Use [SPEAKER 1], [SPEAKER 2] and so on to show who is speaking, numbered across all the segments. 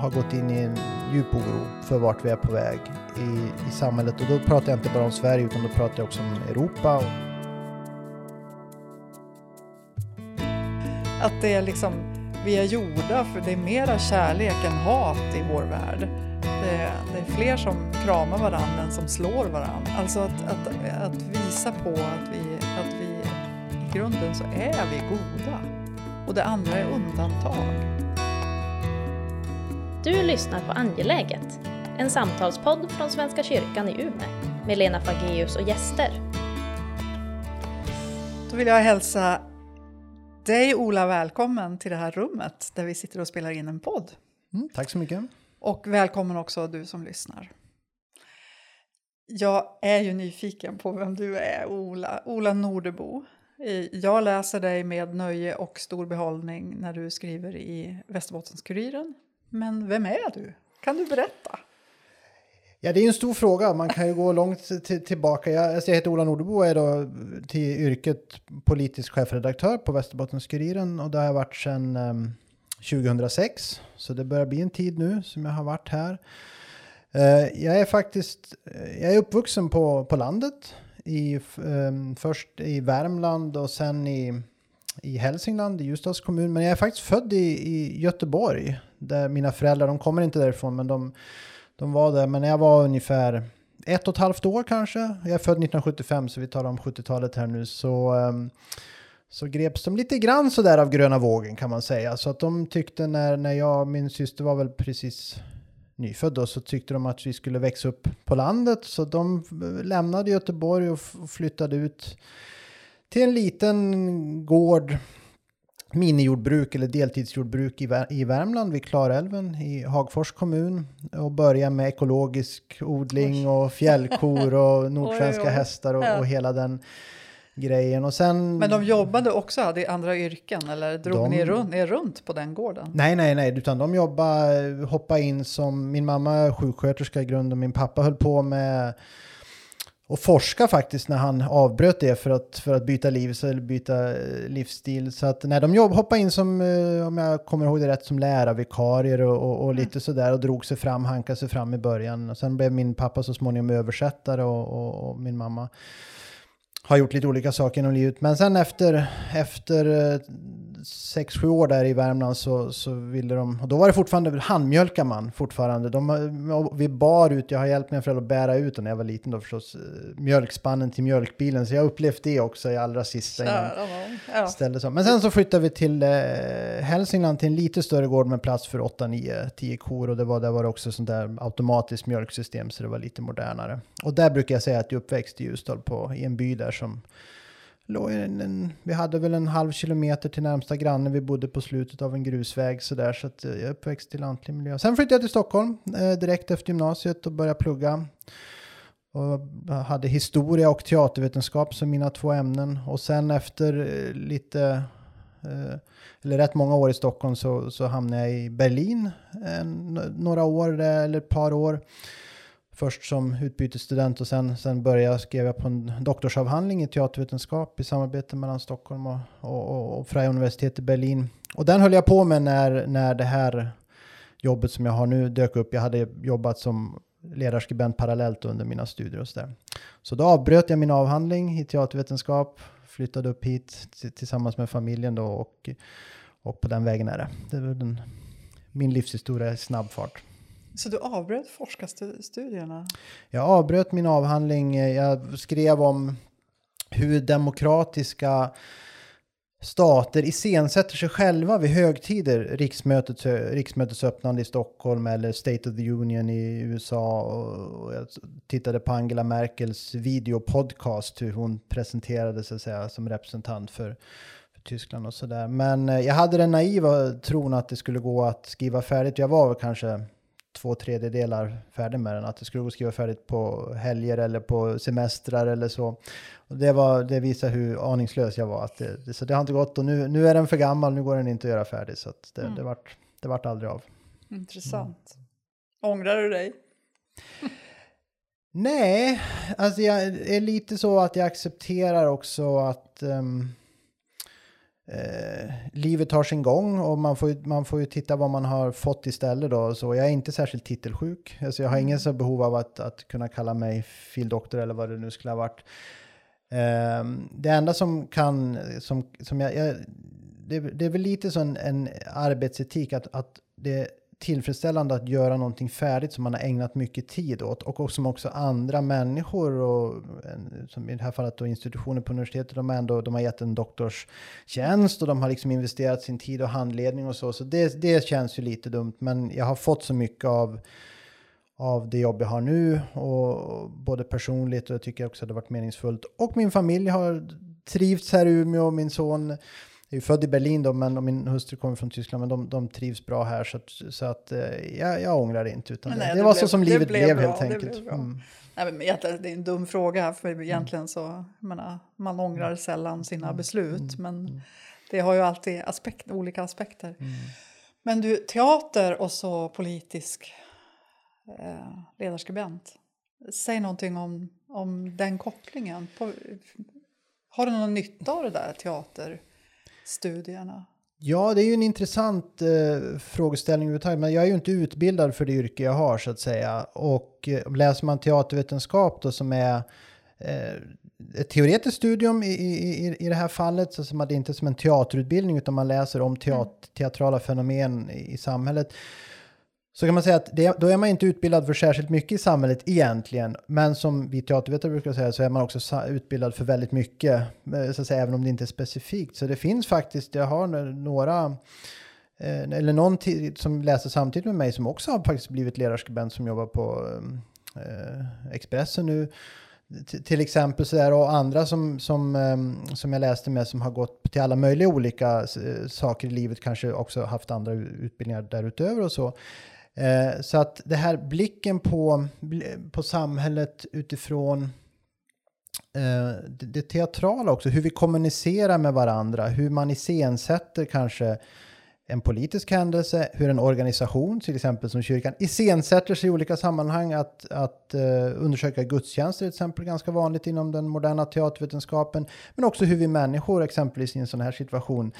[SPEAKER 1] har gått in i en djup oro för vart vi är på väg i, i samhället. Och då pratar jag inte bara om Sverige utan då pratar jag också om Europa.
[SPEAKER 2] Att det är liksom, vi är gjorda för det är mera kärlek än hat i vår värld. Det är, det är fler som kramar varandra än som slår varandra. Alltså att, att, att visa på att vi, att vi i grunden så är vi goda och det andra är undantag.
[SPEAKER 3] Du lyssnar på Angeläget, en samtalspodd från Svenska kyrkan i Umeå med Lena Fageus och gäster.
[SPEAKER 2] Då vill jag hälsa dig Ola välkommen till det här rummet där vi sitter och spelar in en podd.
[SPEAKER 1] Mm, tack så mycket.
[SPEAKER 2] Och välkommen också du som lyssnar. Jag är ju nyfiken på vem du är, Ola, Ola Nordebo. Jag läser dig med nöje och stor behållning när du skriver i Västerbottens-Kuriren. Men vem är du? Kan du berätta?
[SPEAKER 1] Ja, det är en stor fråga. Man kan ju gå långt tillbaka. Jag, alltså jag heter Ola Nordebo och är då till yrket politisk chefredaktör på Västerbottenskuriren. och det har jag varit sedan ehm, um, 2006. Så det börjar bli en tid nu som jag har varit här. Uh, jag är faktiskt, eh, jag är uppvuxen på, på landet. I, um, först i Värmland och sen i, i Hälsingland, i Ljusdals kommun. Men jag är faktiskt född i, i Göteborg. Där mina föräldrar, de kommer inte därifrån men de, de var där. Men när jag var ungefär ett och ett halvt år kanske. Jag är född 1975 så vi talar om 70-talet här nu. Så ehm, så greps de lite grann sådär av gröna vågen kan man säga. Så att de tyckte när, när jag, min syster var väl precis nyfödd då, så tyckte de att vi skulle växa upp på landet. Så de eh, lämnade Göteborg och flyttade ut till en liten gård, minijordbruk eller deltidsjordbruk i, i Värmland vid Klarälven i Hagfors kommun och började med ekologisk odling och fjällkor och nordsvenska oj, oj. hästar och, och hela den grejen. Och sen,
[SPEAKER 2] Men de jobbade också, hade andra yrken eller drog de, ni runt, er runt på den gården?
[SPEAKER 1] Nej, nej, nej, utan de jobbade, hoppade in som, min mamma är sjuksköterska i grunden, min pappa höll på med och forska faktiskt när han avbröt det för att, för att byta liv eller byta eh, livsstil. Så att när de jobb, hoppade in som, eh, om jag kommer ihåg det rätt, som lärarvikarier och, och, och lite mm. sådär och drog sig fram, hankade sig fram i början. Och sen blev min pappa så småningom översättare och, och, och min mamma har gjort lite olika saker inom livet. Men sen efter, efter eh, sex, sju år där i Värmland så, så ville de, och då var det fortfarande, handmjölkar man fortfarande. De, vi bar ut, jag har hjälpt mina föräldrar att bära ut när jag var liten då förstås, eh, mjölkspannen till mjölkbilen. Så jag upplevt det också i allra sista. Ja, ställde så. Men sen så flyttade vi till eh, Hälsingland till en lite större gård med plats för 8, 9, 10 kor. Och det var, där var det också sånt där automatiskt mjölksystem så det var lite modernare. Och där brukar jag säga att jag uppväxt i Ljusdal på, i en by där som en, en, vi hade väl en halv kilometer till närmsta granne. Vi bodde på slutet av en grusväg så där. Så att eh, jag är uppväxt i lantlig miljö. Sen flyttade jag till Stockholm eh, direkt efter gymnasiet och började plugga. Och hade historia och teatervetenskap som mina två ämnen. Och sen efter eh, lite, eh, eller rätt många år i Stockholm så, så hamnade jag i Berlin eh, en, några år, eller ett par år först som utbytesstudent och sen, sen började jag skriva på en doktorsavhandling i teatervetenskap i samarbete mellan Stockholm och, och, och Freie Universitet i Berlin. Och den höll jag på med när, när det här jobbet som jag har nu dök upp. Jag hade jobbat som ledarskribent parallellt under mina studier och så där. Så då avbröt jag min avhandling i teatervetenskap, flyttade upp hit tillsammans med familjen då och, och på den vägen är det. Det var den, min livshistoria i snabb fart.
[SPEAKER 2] Så du avbröt forskarstudierna?
[SPEAKER 1] Jag avbröt min avhandling. Eh, jag skrev om hur demokratiska stater iscensätter sig själva vid högtider. Riksmötet, eh, riksmötets öppnande i Stockholm eller State of the Union i USA. Och jag tittade på Angela Merkels videopodcast, hur hon presenterade sig som representant för, för Tyskland och sådär. Men eh, jag hade den naiva tron att det skulle gå att skriva färdigt. Jag var kanske två tredjedelar färdig med den. Att det skulle gå att skriva färdigt på helger eller på semestrar eller så. Och det, var, det visar hur aningslös jag var. Att det, så det har inte gått och nu, nu är den för gammal, nu går den inte att göra färdig. Så det, mm. det, vart, det vart aldrig av.
[SPEAKER 2] Intressant. Mm. Ångrar du dig?
[SPEAKER 1] Nej, alltså jag är lite så att jag accepterar också att um, eh, livet har sin gång och man får, ju- man får ju titta vad man har fått istället då. Så jag är inte särskilt titelsjuk. Alltså jag har ingen så behov av att, att kunna kalla mig fildoktor eller vad det nu skulle ha varit. Ehm, det enda som kan, som, som jag, jag det, det är väl lite så en, en arbetsetik att, att det tillfredsställande att göra någonting färdigt som man har ägnat mycket tid åt och som också andra människor och som i det här fallet då institutioner på universitetet, de, ändå, de har gett en doktorstjänst och de har liksom investerat sin tid och handledning och så. Så det, det känns ju lite dumt, men jag har fått så mycket av av det jobb jag har nu och både personligt och jag tycker också att det har varit meningsfullt. Och min familj har trivts här i Umeå. Min son är ju född i Berlin då, men och min hustru kommer från Tyskland, men de, de trivs bra här så att, så att eh, jag, jag ångrar det inte. Utan
[SPEAKER 2] Nej,
[SPEAKER 1] det,
[SPEAKER 2] det
[SPEAKER 1] det var
[SPEAKER 2] blev-
[SPEAKER 1] så som
[SPEAKER 2] det
[SPEAKER 1] livet
[SPEAKER 2] blev
[SPEAKER 1] blev, helt
[SPEAKER 2] det
[SPEAKER 1] enkelt.
[SPEAKER 2] bra.
[SPEAKER 1] Mm.
[SPEAKER 2] Nej, men det är en dum fråga, för egentligen så, jag menar, man ångrar sällan sina beslut. Men det har ju alltid aspekt, olika aspekter. Men du, teater och så politisk eh, ledarskribent. Säg någonting om, om den kopplingen. På, har du någon nytta av det där teaterstudierna?
[SPEAKER 1] Ja, det är ju en intressant eh, frågeställning överhuvudtaget, men jag är ju inte utbildad för det yrke jag har så att säga. Och eh, läser man teatervetenskap då som är eh, ett teoretiskt studium i, i, i- i det här fallet, så som att det inte är som en teaterutbildning utan man läser om teat, teatrala fenomen i, i samhället. Så kan man säga att det, då är man inte utbildad för särskilt mycket i samhället egentligen. Men som vi teatervetare brukar säga så är man också utbildad för väldigt mycket. Eh, så att säga, även om det inte är specifikt. Så det finns faktiskt, jag har några, eh, eller någon som läser samtidigt med mig som också har faktiskt blivit ledarskribent som jobbar på eh, Expressen nu. Till exempel så där, och andra som, som, ehm, som jag läste med som har gått till alla möjliga olika saker i livet, kanske också haft andra utbildningar därutöver och så. Eh, så att det här blicken på, på samhället utifrån eh, det, det teatrala också, hur vi kommunicerar med varandra, hur man iscensätter kanske en politisk händelse, hur en organisation, till exempel som kyrkan, iscensätter sig i olika sammanhang. Att, att eh, undersöka gudstjänster till exempel, ganska vanligt inom den moderna teatervetenskapen. Men också hur vi människor, exempelvis i en sån här situation,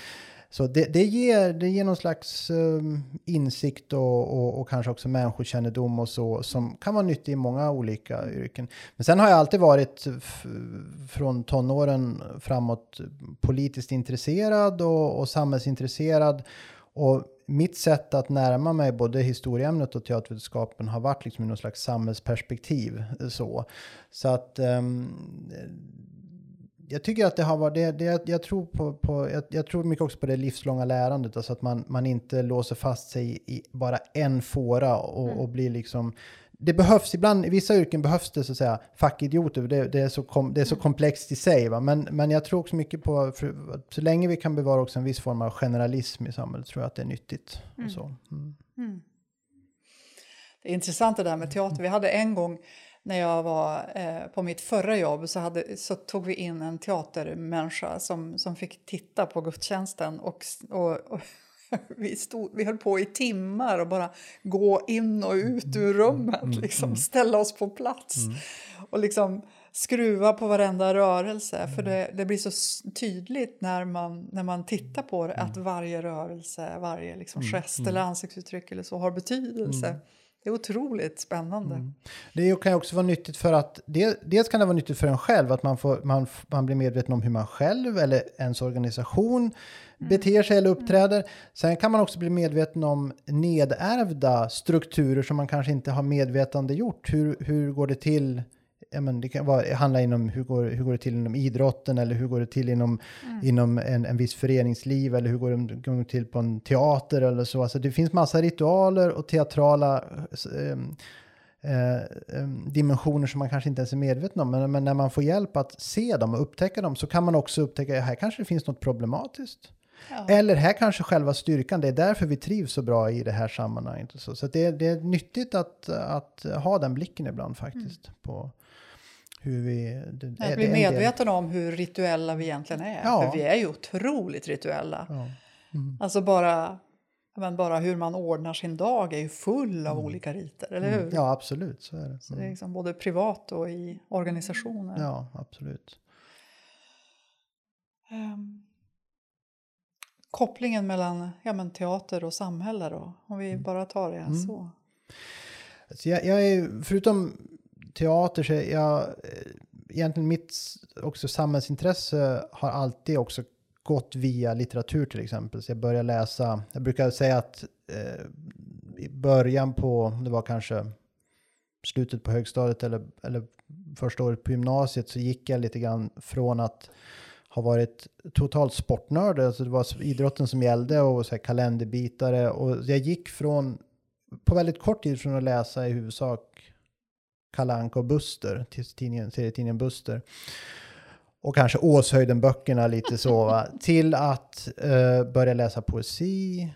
[SPEAKER 1] så det, det, ger, det ger någon slags um, insikt och, och, och kanske också människokännedom och så som kan vara nyttig i många olika yrken. Men sen har jag alltid varit från tonåren framåt politiskt intresserad och, och samhällsintresserad. Och mitt sätt att närma mig både historieämnet och teatervetenskapen har varit liksom i någon slags samhällsperspektiv. Så, så att um, jag tycker att det har varit, det, det, jag, jag, tror på, på, jag, jag tror mycket också på det livslånga lärandet, alltså att man, man inte låser fast sig i bara en fåra och, och blir liksom det behövs ibland, i vissa yrken behövs det så att säga fackidioter, det, det, är, så kom, det är så komplext i sig. Va? Men, men jag tror också mycket på, för, så länge vi kan bevara också en viss form av generalism i samhället tror jag att det är nyttigt. Och så. Mm.
[SPEAKER 2] Det är intressant det där med teater. Vi hade en gång när jag var eh, på mitt förra jobb så, hade, så tog vi in en teatermänniska som, som fick titta på gudstjänsten och, och, och vi, stod, vi höll på i timmar och bara gå in och ut ur rummet, liksom, ställa oss på plats och liksom skruva på varenda rörelse. För det, det blir så tydligt när man, när man tittar på det att varje rörelse, varje liksom gest eller ansiktsuttryck eller så har betydelse. Det är otroligt spännande.
[SPEAKER 1] Det kan också vara nyttigt för att det, dels kan det vara nyttigt för en själv att man, får, man, man blir medveten om hur man själv eller ens organisation beter sig eller uppträder. Sen kan man också bli medveten om nedärvda strukturer som man kanske inte har medvetande gjort. Hur, hur går det till? Ja, men det kan vara, handla inom hur går, hur går det till inom idrotten eller hur går det till inom, inom en, en viss föreningsliv eller hur går det går det till på en teater eller så. Alltså det finns massa ritualer och teatrala eh, em, dimensioner som man kanske inte ens är medveten om. Men, men när man får hjälp att se dem och upptäcka dem så kan man också upptäcka att här kanske det finns något problematiskt.
[SPEAKER 2] Ja.
[SPEAKER 1] Eller här kanske själva styrkan, det är därför vi trivs så bra i det här sammanhanget. Så så det, är, det är nyttigt att, att ha den blicken ibland faktiskt. På hur vi... Det,
[SPEAKER 2] Att bli medveten om hur rituella vi egentligen är.
[SPEAKER 1] Ja.
[SPEAKER 2] För vi är ju otroligt rituella.
[SPEAKER 1] Ja.
[SPEAKER 2] Alltså bara, men bara hur man ordnar sin dag är ju full av olika riter, eller hur?
[SPEAKER 1] Mm. ja, absolut. Så är det.
[SPEAKER 2] Så det är liksom både privat och i organisationer.
[SPEAKER 1] Ja, absolut.
[SPEAKER 2] Ehm, kopplingen mellan ja, men teater och samhälle då? Om vi
[SPEAKER 1] Mm.
[SPEAKER 2] bara tar det så.
[SPEAKER 1] Så jag, jag är, förutom teater så jag, eh, egentligen mitt också samhällsintresse har alltid också gått via litteratur till exempel. Så jag började läsa, jag brukar säga att eh, i början på, det var kanske slutet på högstadiet eller, eller första året på gymnasiet så gick jag lite grann från att ha varit totalt sportnörd, alltså det var idrotten som gällde och så här kalenderbitare och jag gick från på väldigt kort tid från att läsa i huvudsak Kalle Anka och Buster, till tidningen, serietidningen Buster. Och kanske Åshöjden-böckerna lite så, va? till att eh, börja läsa poesi.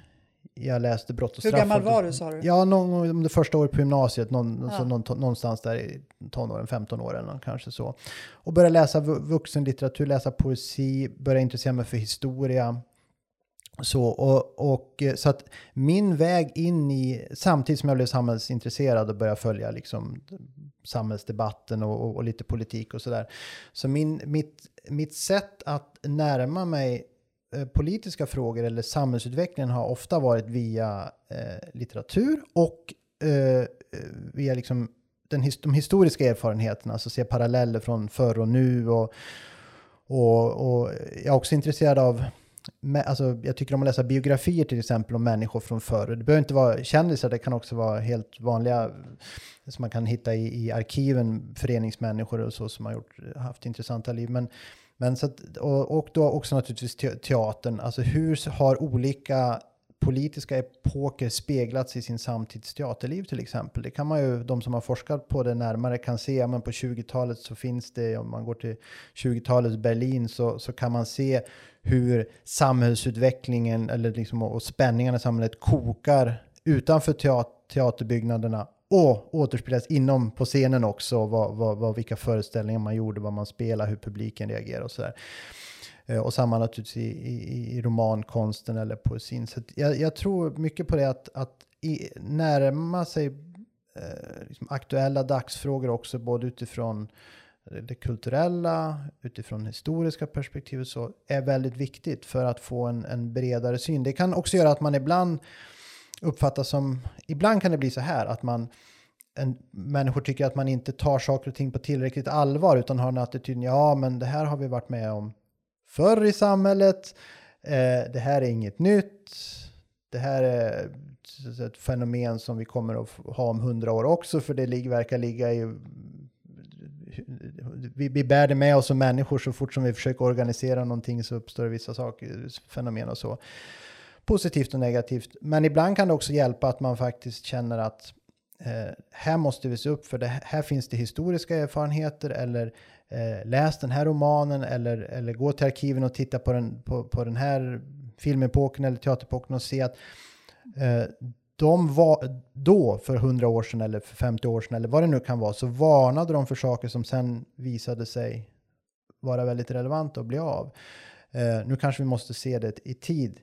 [SPEAKER 1] Jag läste Brott och
[SPEAKER 2] Hur
[SPEAKER 1] straff.
[SPEAKER 2] gammal var du sa du?
[SPEAKER 1] Ja, någon, om det första året på gymnasiet, någon,
[SPEAKER 2] Ja.
[SPEAKER 1] så någon, någonstans där i tonåren, 15 år eller någon, kanske så. Och börja läsa vu- vuxenlitteratur, läsa poesi, börja intressera mig för historia. Så, och, och, eh, så att min väg in i, samtidigt som jag blev samhällsintresserad och började följa liksom samhällsdebatten och, och, och lite politik och sådär. Så min, mitt, mitt sätt att närma mig eh, politiska frågor eller samhällsutvecklingen har ofta varit via eh, litteratur och eh, eh, via liksom den his de historiska erfarenheterna, alltså se paralleller från förr och nu. Och, och, och jag är också intresserad av med, alltså, jag tycker om att läsa biografier till exempel om människor från förr. Det behöver inte vara kändisar, det kan också vara helt vanliga eh, som man kan hitta i, i arkiven, föreningsmänniskor och så som har gjort, haft intressanta liv. Men, men så att, och, och då också naturligtvis teatern, alltså hur har olika politiska epoker speglats i sin samtids teaterliv till exempel. Det kan man ju, de som har forskat på det närmare kan se, men på 20-talet så finns det, om man går till 20-talets Berlin så, så kan man se hur samhällsutvecklingen eller liksom, och spänningarna i samhället kokar utanför teater, teaterbyggnaderna och återspelas inom på scenen också, vad, vad, vad, vilka föreställningar man gjorde, vad man spelade, hur publiken reagerar och sådär. Eh, och samma naturligtvis i, i, i romankonsten eller poesin. Så jag, jag tror mycket på det att, att i, närma sig eh, liksom aktuella dagsfrågor också, både utifrån det kulturella, utifrån historiska perspektivet så är väldigt viktigt för att få en, en bredare syn. Det kan också göra att man ibland uppfattas som, ibland kan det bli så här att man en, människor tycker att man inte tar saker och ting på tillräckligt allvar utan har en attityd, ja men det här har vi varit med om förr i samhället, eh, det här är inget nytt, det här är ett fenomen som vi kommer att ha om hundra år också för det verkar ligga i vi, vi bär det med oss som människor så fort som vi försöker organisera någonting så uppstår det vissa saker, fenomen och så. Positivt och negativt. Men ibland kan det också hjälpa att man faktiskt känner att eh, här måste vi se upp för det här finns det historiska erfarenheter eller eh, läs den här romanen eller, eller gå till arkiven och titta på den, på, på den här filmepoken eller teaterepoken och se att eh, de var då för 100 år sedan eller för 50 år sedan eller vad det nu kan vara så varnade de för saker som sen visade sig vara väldigt relevanta att bli av. Eh, nu kanske vi måste se det i tid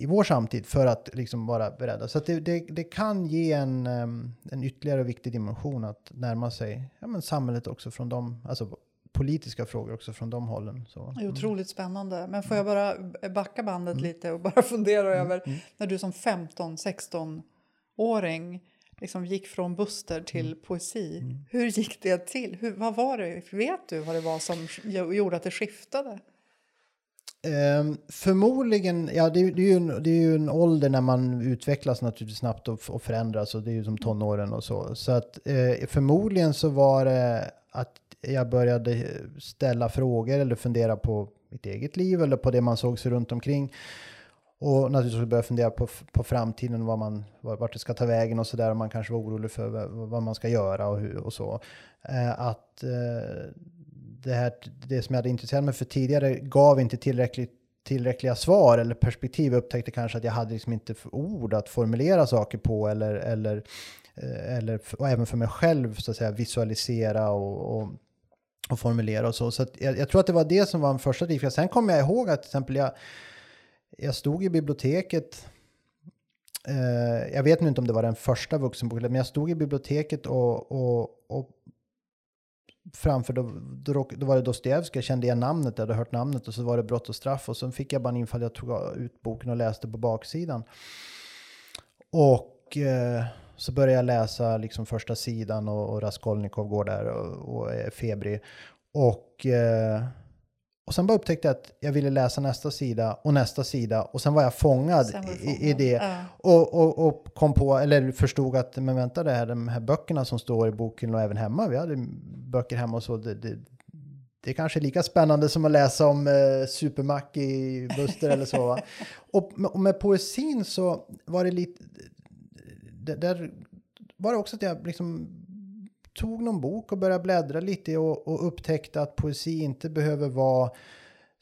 [SPEAKER 1] i vår samtid för att liksom vara beredda. Så det, det, det kan ge en, um, en ytterligare viktig dimension att närma sig ja, men samhället också från de, alltså politiska frågor också från de hållen. Så,
[SPEAKER 2] Det är otroligt spännande. Men får jag bara backa bandet lite och bara fundera över när du som 15-16-åring liksom gick från Buster till poesi. Hur gick det till? Hur, vad var det? Vet du vad det var som gjorde att det skiftade?
[SPEAKER 1] Um, förmodligen, ja det, det, är ju en, det är ju en ålder när man utvecklas naturligtvis snabbt och, och förändras och det är ju som tonåren och så. Så att eh, förmodligen så var det att jag började ställa frågor eller fundera på mitt eget liv eller på det man såg sig runt omkring. Och naturligtvis börja fundera på, på framtiden, vad man, vart det ska ta vägen och sådär. Man kanske var orolig för vad man ska göra och, hur, och så. Eh, att eh, det, här, det som jag hade intresserat mig för tidigare gav inte tillräckligt, tillräckliga svar eller perspektiv. Jag upptäckte kanske att jag hade liksom inte ord att formulera saker på eller, eller, eh, eller och även för mig själv så att säga visualisera och, och, och formulera och så. Så jag, jag, tror att det var det som var en första drivkraft. Sen kommer jag ihåg att till exempel jag, jag stod i biblioteket eh, jag vet nu inte om det var den första vuxenboken, men jag stod i biblioteket och, och, och framför, då, då, då var det Dostojevskij, jag kände igen namnet, jag hade hört namnet och så var det Brott och straff och sen fick jag bara en infall, jag tog ut boken och läste på baksidan. Och eh, så började jag läsa liksom första sidan och, och Raskolnikov går där och, och är febrig. Och, eh, och sen bara upptäckte jag att jag ville läsa nästa sida och nästa sida och sen var jag fångad,
[SPEAKER 2] var du
[SPEAKER 1] i, i
[SPEAKER 2] fångad.
[SPEAKER 1] det.
[SPEAKER 2] Ja.
[SPEAKER 1] Och, och, och kom på, eller förstod att, men vänta det här, de här böckerna som står i boken och även hemma, vi hade böcker hemma och så, det, det, det är kanske lika spännande som att läsa om eh, Supermac i Buster eller så. Va? Och, med- och med poesin så var det lite, där var det också att jag liksom tog någon bok och började bläddra lite och, och upptäckte att poesi inte behöver vara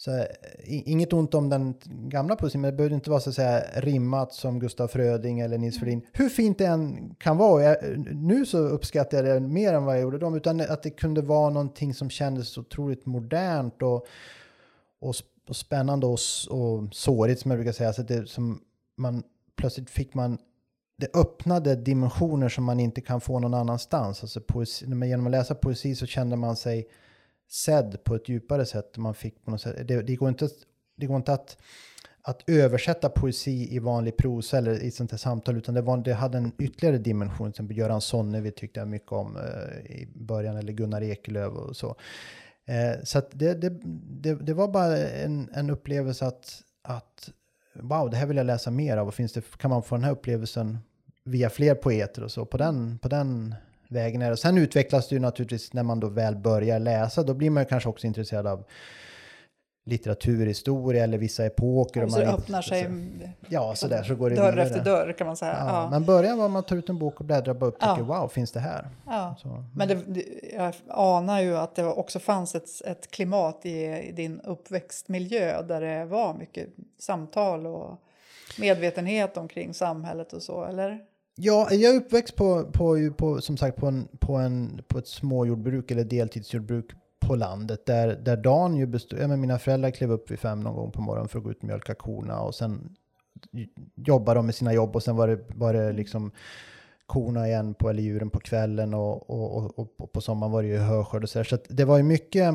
[SPEAKER 1] så inget ont om den gamla poesin, men det behöver inte vara så att säga rimmat som Gustaf Fröding eller Nils Ferlin. Hur fint det än kan vara, jag, nu så uppskattar jag det mer än vad jag gjorde då, utan att det kunde vara någonting som kändes otroligt modernt och, och, och spännande och, och sårigt som jag brukar säga. Så det som man plötsligt fick man det öppnade dimensioner som man inte kan få någon annanstans. Alltså poesi, genom att läsa poesi så kände man sig sedd på ett djupare sätt. Man fick på något sätt, det, det går inte, det går inte att, att översätta poesi i vanlig prosa eller i sånt här samtal, utan det, var, det hade en ytterligare dimension. Till exempel Göran Sonnevi tyckte jag mycket om eh, i början, eller Gunnar Ekelöf och så. Eh, så att det, det, det, det var bara en, en upplevelse att, att wow, det här vill jag läsa mer av. Och finns det, kan man få den här upplevelsen via fler poeter och så. På den, på den vägen är det. Sen utvecklas det ju naturligtvis när man då väl börjar läsa. Då blir man kanske också intresserad av litteraturhistoria eller vissa epoker. och
[SPEAKER 2] Så
[SPEAKER 1] man-
[SPEAKER 2] öppnar sig
[SPEAKER 1] Ja, så där så går det
[SPEAKER 2] dörr
[SPEAKER 1] vidare.
[SPEAKER 2] efter dörr kan man säga.
[SPEAKER 1] Ja,
[SPEAKER 2] Ja.
[SPEAKER 1] Men början var man tar ut en bok och bläddrar och bara upptäcker
[SPEAKER 2] Ja.
[SPEAKER 1] wow, finns det här?
[SPEAKER 2] Ja.
[SPEAKER 1] Så.
[SPEAKER 2] Men det, det, jag anar ju att det också fanns ett, ett klimat i, i din uppväxtmiljö där det var mycket samtal och medvetenhet omkring samhället och så, eller?
[SPEAKER 1] Ja, jag är uppväxt på, på, på, som sagt, på, en, på, en, på ett småjordbruk eller deltidsjordbruk på landet där, där dagen ju bestod, ja, men mina föräldrar klev upp vid fem någon gång på morgonen för att gå ut och mjölka korna och sen jobbade de med sina jobb och sen var det, var det liksom korna igen på, eller djuren på kvällen och, och, och, och, på sommaren var det ju höskörd och så där. Så att det var ju mycket,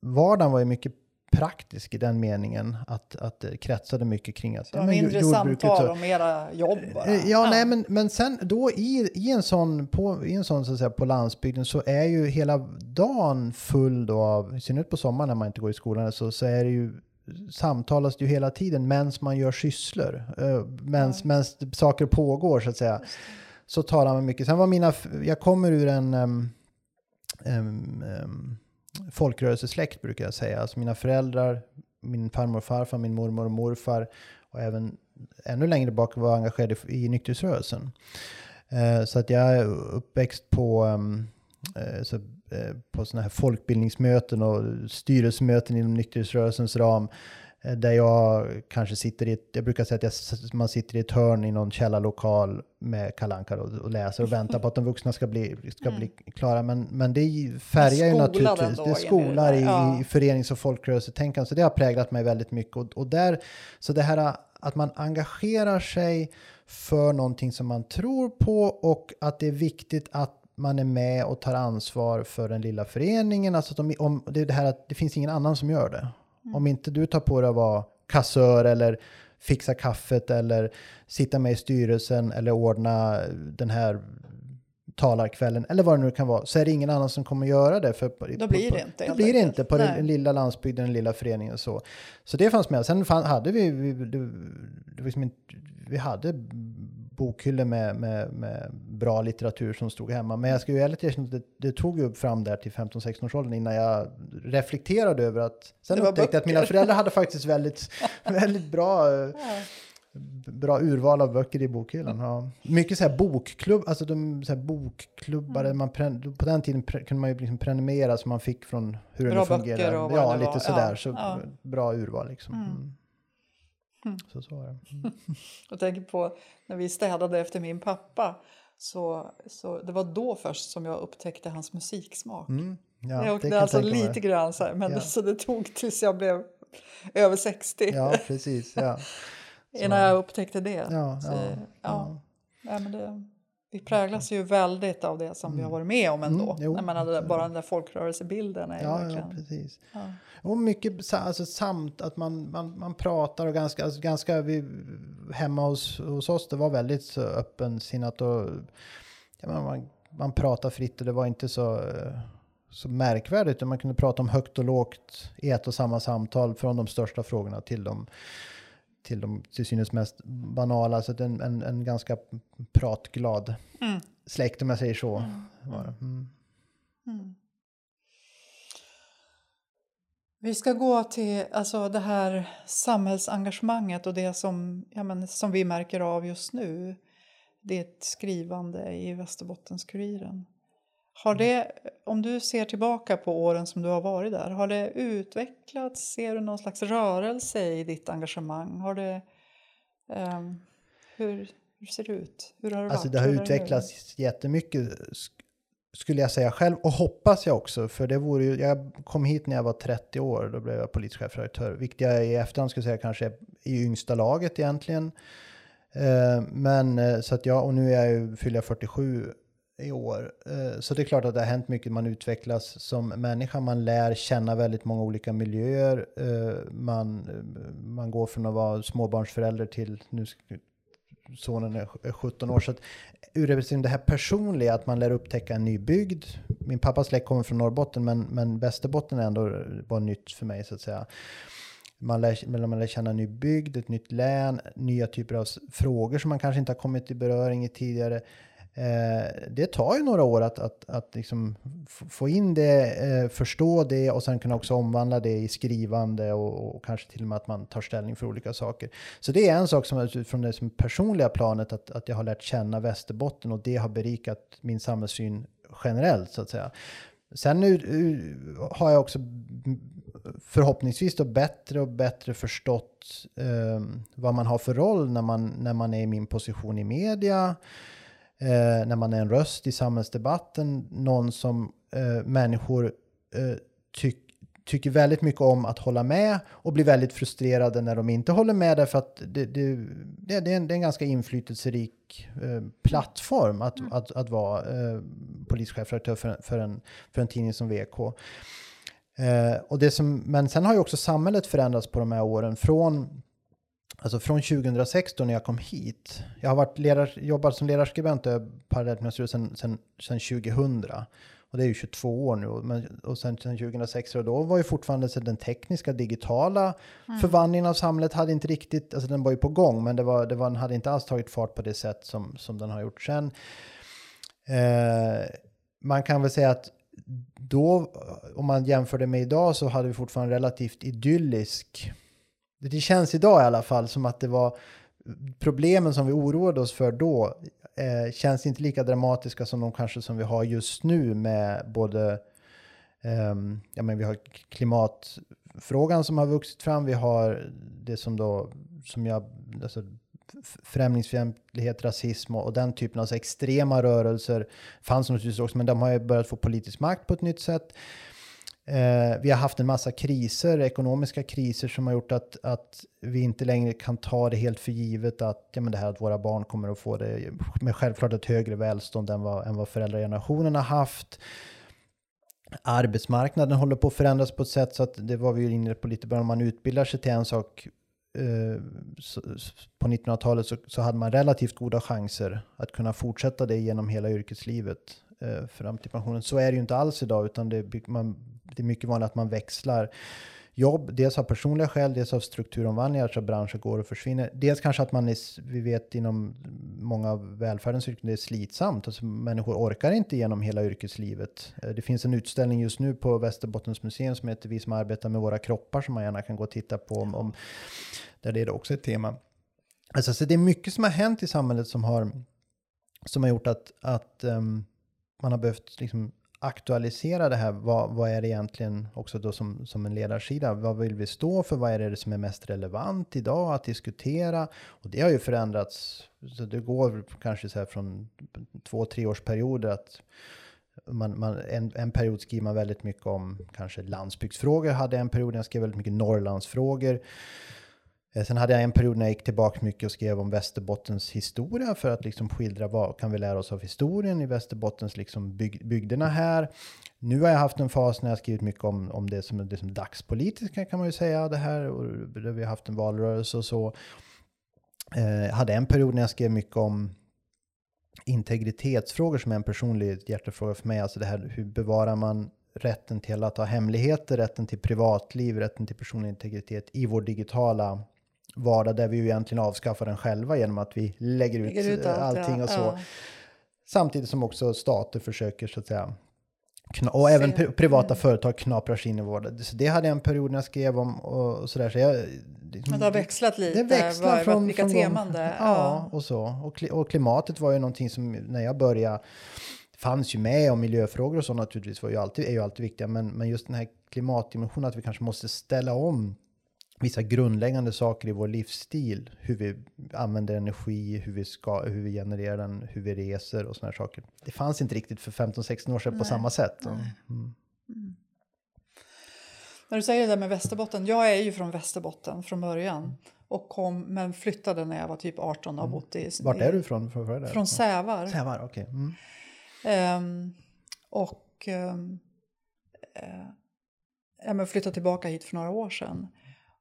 [SPEAKER 1] vardagen var ju mycket praktisk i den meningen att, att det kretsade mycket kring att men
[SPEAKER 2] mindre samtal och mera jobb bara.
[SPEAKER 1] Eh, Ja, nej, men, men sen då i, i en sån, på, i en sån så att säga, på landsbygden så är ju hela dagen full då av, i synnerhet på sommaren när man inte går i skolan, så, så är det ju samtalas det ju hela tiden medan man gör sysslor, uh, medan saker pågår så att säga. Så talar man mycket. Sen var mina, jag kommer ur en um, um, um, folkrörelsesläkt brukar jag säga. Alltså mina föräldrar, min farmor och farfar, min mormor och morfar och även ännu längre bak var engagerad i, nykterhetsrörelsen. Eh, så att jag är uppväxt på, ehm, eh, så, eh, på sådana här folkbildningsmöten och styrelsemöten inom nykterhetsrörelsens ram eh, Där jag kanske sitter i ett, jag brukar säga att jag, man sitter i ett hörn i någon källarlokal med kalankar och, och läser och väntar på att de vuxna ska bli, ska bli klara. Men, men det färgar ju naturligtvis, det skolar i,
[SPEAKER 2] ja.
[SPEAKER 1] i förenings och folkrörelsetänkande. Så det har präglat mig väldigt mycket. Och, och där, så det här att man engagerar sig för någonting som man tror på och att det är viktigt att man är med och tar ansvar för den lilla föreningen. Alltså att om, om, det är det här att det finns ingen annan som gör det. Om inte du tar på dig att vara kassör eller fixa kaffet eller sitta med i styrelsen eller ordna den här talarkvällen eller vad det nu kan vara så är det ingen annan som kommer göra det. För på,
[SPEAKER 2] Då blir det inte,
[SPEAKER 1] Då blir det inte på den lilla landsbygden, den lilla föreningen och så. Så det fanns med. Sen fann, hade vi, vi, det, det liksom inte, vi hade bokhyllor med, med, med bra litteratur som stod hemma. Men jag ska ju ärligt erkänna att det, det tog ju fram där till 15-16 års åldern innan jag reflekterade över att sen upptäckte jag att mina föräldrar hade faktiskt väldigt, väldigt bra eh,
[SPEAKER 2] Ja.
[SPEAKER 1] bra urval av böcker i bokhyllan. Ja. Mycket så här bokklubb, alltså de så här bokklubbar,
[SPEAKER 2] Mm.
[SPEAKER 1] man på den tiden kunde man ju liksom prenumerera så man fick från hur
[SPEAKER 2] Bra
[SPEAKER 1] det nu fungerar.
[SPEAKER 2] böcker och vad
[SPEAKER 1] ja,
[SPEAKER 2] det
[SPEAKER 1] lite
[SPEAKER 2] var.
[SPEAKER 1] sådär.
[SPEAKER 2] Ja,
[SPEAKER 1] Så
[SPEAKER 2] ja.
[SPEAKER 1] bra urval liksom.
[SPEAKER 2] Mm.
[SPEAKER 1] Mm. Så så var det. Mm.
[SPEAKER 2] Jag tänker på när vi städade efter min pappa. Så, så det var då först som jag upptäckte hans musiksmak.
[SPEAKER 1] Mm. Ja,
[SPEAKER 2] jag åkte alltså lite grann så här, men
[SPEAKER 1] Ja.
[SPEAKER 2] så det tog tills jag blev över 60
[SPEAKER 1] Ja, precis. Ja.
[SPEAKER 2] innan jag upptäckte det.
[SPEAKER 1] Ja,
[SPEAKER 2] så,
[SPEAKER 1] ja,
[SPEAKER 2] ja.
[SPEAKER 1] ja.
[SPEAKER 2] Ja, men det, vi präglas ju väldigt av det som vi har varit med om ändå.
[SPEAKER 1] Mm, jo.
[SPEAKER 2] Jag menar, där- bara den där folkrörelsebilden är
[SPEAKER 1] Ja, ja,
[SPEAKER 2] verkligen...
[SPEAKER 1] precis.
[SPEAKER 2] Ja.
[SPEAKER 1] Och mycket alltså, samt att man, man, man pratar och ganska, alltså, ganska vi, hemma hos, hos oss, det var väldigt så öppensinnat och ja, man, man pratar fritt och det var inte så, eh, så märkvärdigt. Man kunde prata om högt och lågt i ett och samma samtal från de största frågorna till de till de till synes mest banala. Så en, en, en ganska pratglad
[SPEAKER 2] Mm.
[SPEAKER 1] släkt om jag säger så. Var det. Mm.
[SPEAKER 2] Mm. Vi ska gå till alltså, det här samhällsengagemanget och det som, ja, men, som vi märker av just nu. Ditt skrivande i Västerbottens-Kuriren. Har det, om du ser tillbaka på åren som du har varit där, har det utvecklats? Ser du någon slags rörelse i ditt engagemang? Har det, ehm, hur, hur ser det ut? Hur har det
[SPEAKER 1] Alltså
[SPEAKER 2] varit?
[SPEAKER 1] det har
[SPEAKER 2] Hur nu?
[SPEAKER 1] utvecklats jättemycket sk- skulle jag säga själv och hoppas jag också för det vore ju, jag kom hit när jag var 30 år, då blev jag politisk chefredaktör. Vilket jag i efterhand skulle säga kanske är i yngsta laget egentligen. Eh, Men eh, så att jag, och nu är jag ju, fyller jag 47 i år. Eh, så det är klart att det har hänt mycket, man utvecklas som människa, man lär känna väldigt många olika miljöer. Eh, man, eh, man går från att vara småbarnsförälder till, nu sonen är 17 år. Så att ur det- här personliga, att man lär upptäcka en ny bygd. Min pappas släkt kommer från Norrbotten, men, men Västerbotten är ändå var nytt för mig så att säga. Man lär, man lär känna en ny bygd, ett nytt län, nya typer av frågor som man kanske inte har kommit i beröring i tidigare. Eh, det tar ju några år att, att, att liksom få in det, eh, förstå det och sen kunna också omvandla det i skrivande och, och kanske till och med att man tar ställning för olika saker. Så det är en sak som utifrån det som personliga planet att, att jag har lärt känna Västerbotten och det har berikat min samhällssyn generellt så att säga. Sen nu, nu har jag också förhoppningsvis då bättre och bättre förstått eh, vad man har för roll när man, när man är i min position i media, eh, när man är en röst i samhällsdebatten, någon som eh, människor eh, tyck, tycker väldigt mycket om att hålla med och blir väldigt frustrerade när de inte håller med därför att det, det, det, det, är, en, det är en ganska inflytelserik eh, plattform att, att, att vara eh, polischefredaktör för, för, en, för en tidning som VK. Eh, och det som, men sen har ju också samhället förändrats på de här åren. Från, alltså från 2016 när jag kom hit. Jag har varit ledar, jobbat som ledarskribent parallellt med sedan, sedan, sedan 2000. Och det är ju 22 år nu. Men, och sen, sen 2006 och då var ju fortfarande så den tekniska digitala förvandlingen av samhället hade inte riktigt, alltså den var ju på gång, men det var, det var, den hade inte alls tagit fart på det sätt som, som den har gjort sen. Eh, man kan väl säga att då, om man jämför det med idag, så hade vi fortfarande relativt idyllisk... Det känns idag i alla fall som att det var problemen som vi oroade oss för då eh, känns inte lika dramatiska som de kanske som vi har just nu med både eh, ja, men vi har klimatfrågan som har vuxit fram. Vi har det som då som jag alltså, främlingsfientlighet, rasism och, och den typen av så extrema rörelser fanns naturligtvis också, men de har ju börjat få politisk makt på ett nytt sätt. Eh, vi har haft en massa kriser, ekonomiska kriser som har gjort att, att vi inte längre kan ta det helt för givet att, ja, men det här att våra barn kommer att få det med självklart ett högre välstånd än vad, än vad föräldragenerationen har haft. Arbetsmarknaden håller på att förändras på ett sätt så att det var vi ju inne på lite början, om man utbildar sig till en sak eh, så, på 1900-talet så, så hade man relativt goda chanser att kunna fortsätta det genom hela yrkeslivet eh, fram till pensionen. Så är det ju inte alls idag, utan det, man, det är mycket vanligt att man växlar jobb, dels av personliga skäl, dels av strukturomvandlingar så branscher går och försvinner. Dels kanske att man är, vi vet inom många av välfärdens yrken, det är slitsamt. Alltså människor orkar inte genom hela yrkeslivet. Eh, det finns en utställning just nu på Västerbottens museum som heter Vi som arbetar med våra kroppar som man gärna kan gå och titta på om, om där det är också ett tema. Alltså, så det är mycket som har hänt i samhället som har, som har gjort att, att um, man har behövt liksom aktualisera det här. Vad, vad är det egentligen också då som, som en ledarsida? Vad vill vi stå för? Vad är det som är mest relevant idag att diskutera? Och det har ju förändrats. Så det går kanske så här från två, tre års perioder att man, man, en, en period skriver man väldigt mycket om kanske landsbygdsfrågor. Hade en period när jag skrev väldigt mycket Norrlandsfrågor. Eh, sen hade jag en period när jag gick tillbaka mycket och skrev om Västerbottens historia för att liksom skildra vad kan vi lära oss av historien i Västerbottens liksom byg, bygderna här. Nu har jag haft en fas när jag skrivit mycket om, om det som är det som dagspolitiska kan man ju säga det här och där vi har haft en valrörelse och så. Eh, jag hade en period när jag skrev mycket om integritetsfrågor som är en personlig hjärtefråga för mig. Alltså det här hur bevarar man rätten till att ha hemligheter, rätten till privatliv, rätten till personlig integritet i vår digitala vardag där vi ju egentligen avskaffar den själva genom att vi lägger ut,
[SPEAKER 2] Lägger ut allt,
[SPEAKER 1] allting
[SPEAKER 2] ja.
[SPEAKER 1] och så.
[SPEAKER 2] Ja.
[SPEAKER 1] Samtidigt som också stater försöker så att säga och även pri- privata
[SPEAKER 2] mm.
[SPEAKER 1] företag knaprar sig in i vården. Så det hade jag en period när jag skrev om och, sådär. Så jag, liksom-
[SPEAKER 2] Men det har växlat lite.
[SPEAKER 1] det växlar
[SPEAKER 2] vad,
[SPEAKER 1] från,
[SPEAKER 2] vilka
[SPEAKER 1] från
[SPEAKER 2] teman det är.
[SPEAKER 1] Ja, och så. Och, och klimatet var ju någonting som när jag började fanns ju med och miljöfrågor och så naturligtvis var ju alltid, är ju alltid viktiga. Men, men just den här klimatdimensionen att vi kanske måste ställa om vissa grundläggande saker i vår livsstil. Hur vi använder energi, hur vi, ska, hur vi genererar den, hur vi reser och sådana här saker. Det fanns inte riktigt för 15-16 år sedan på
[SPEAKER 2] Nej,
[SPEAKER 1] samma sätt.
[SPEAKER 2] nej.
[SPEAKER 1] Mm.
[SPEAKER 2] När du säger det där med Västerbotten. Jag är ju från Västerbotten från början. Och kom, men flyttade när jag var typ 18 och har bott i...
[SPEAKER 1] Mm. Vart är du? Från, från,
[SPEAKER 2] Från Sävar.
[SPEAKER 1] Sävar, okej. Mm.
[SPEAKER 2] Ehm, och um, ja, men flyttade tillbaka hit för några år sedan.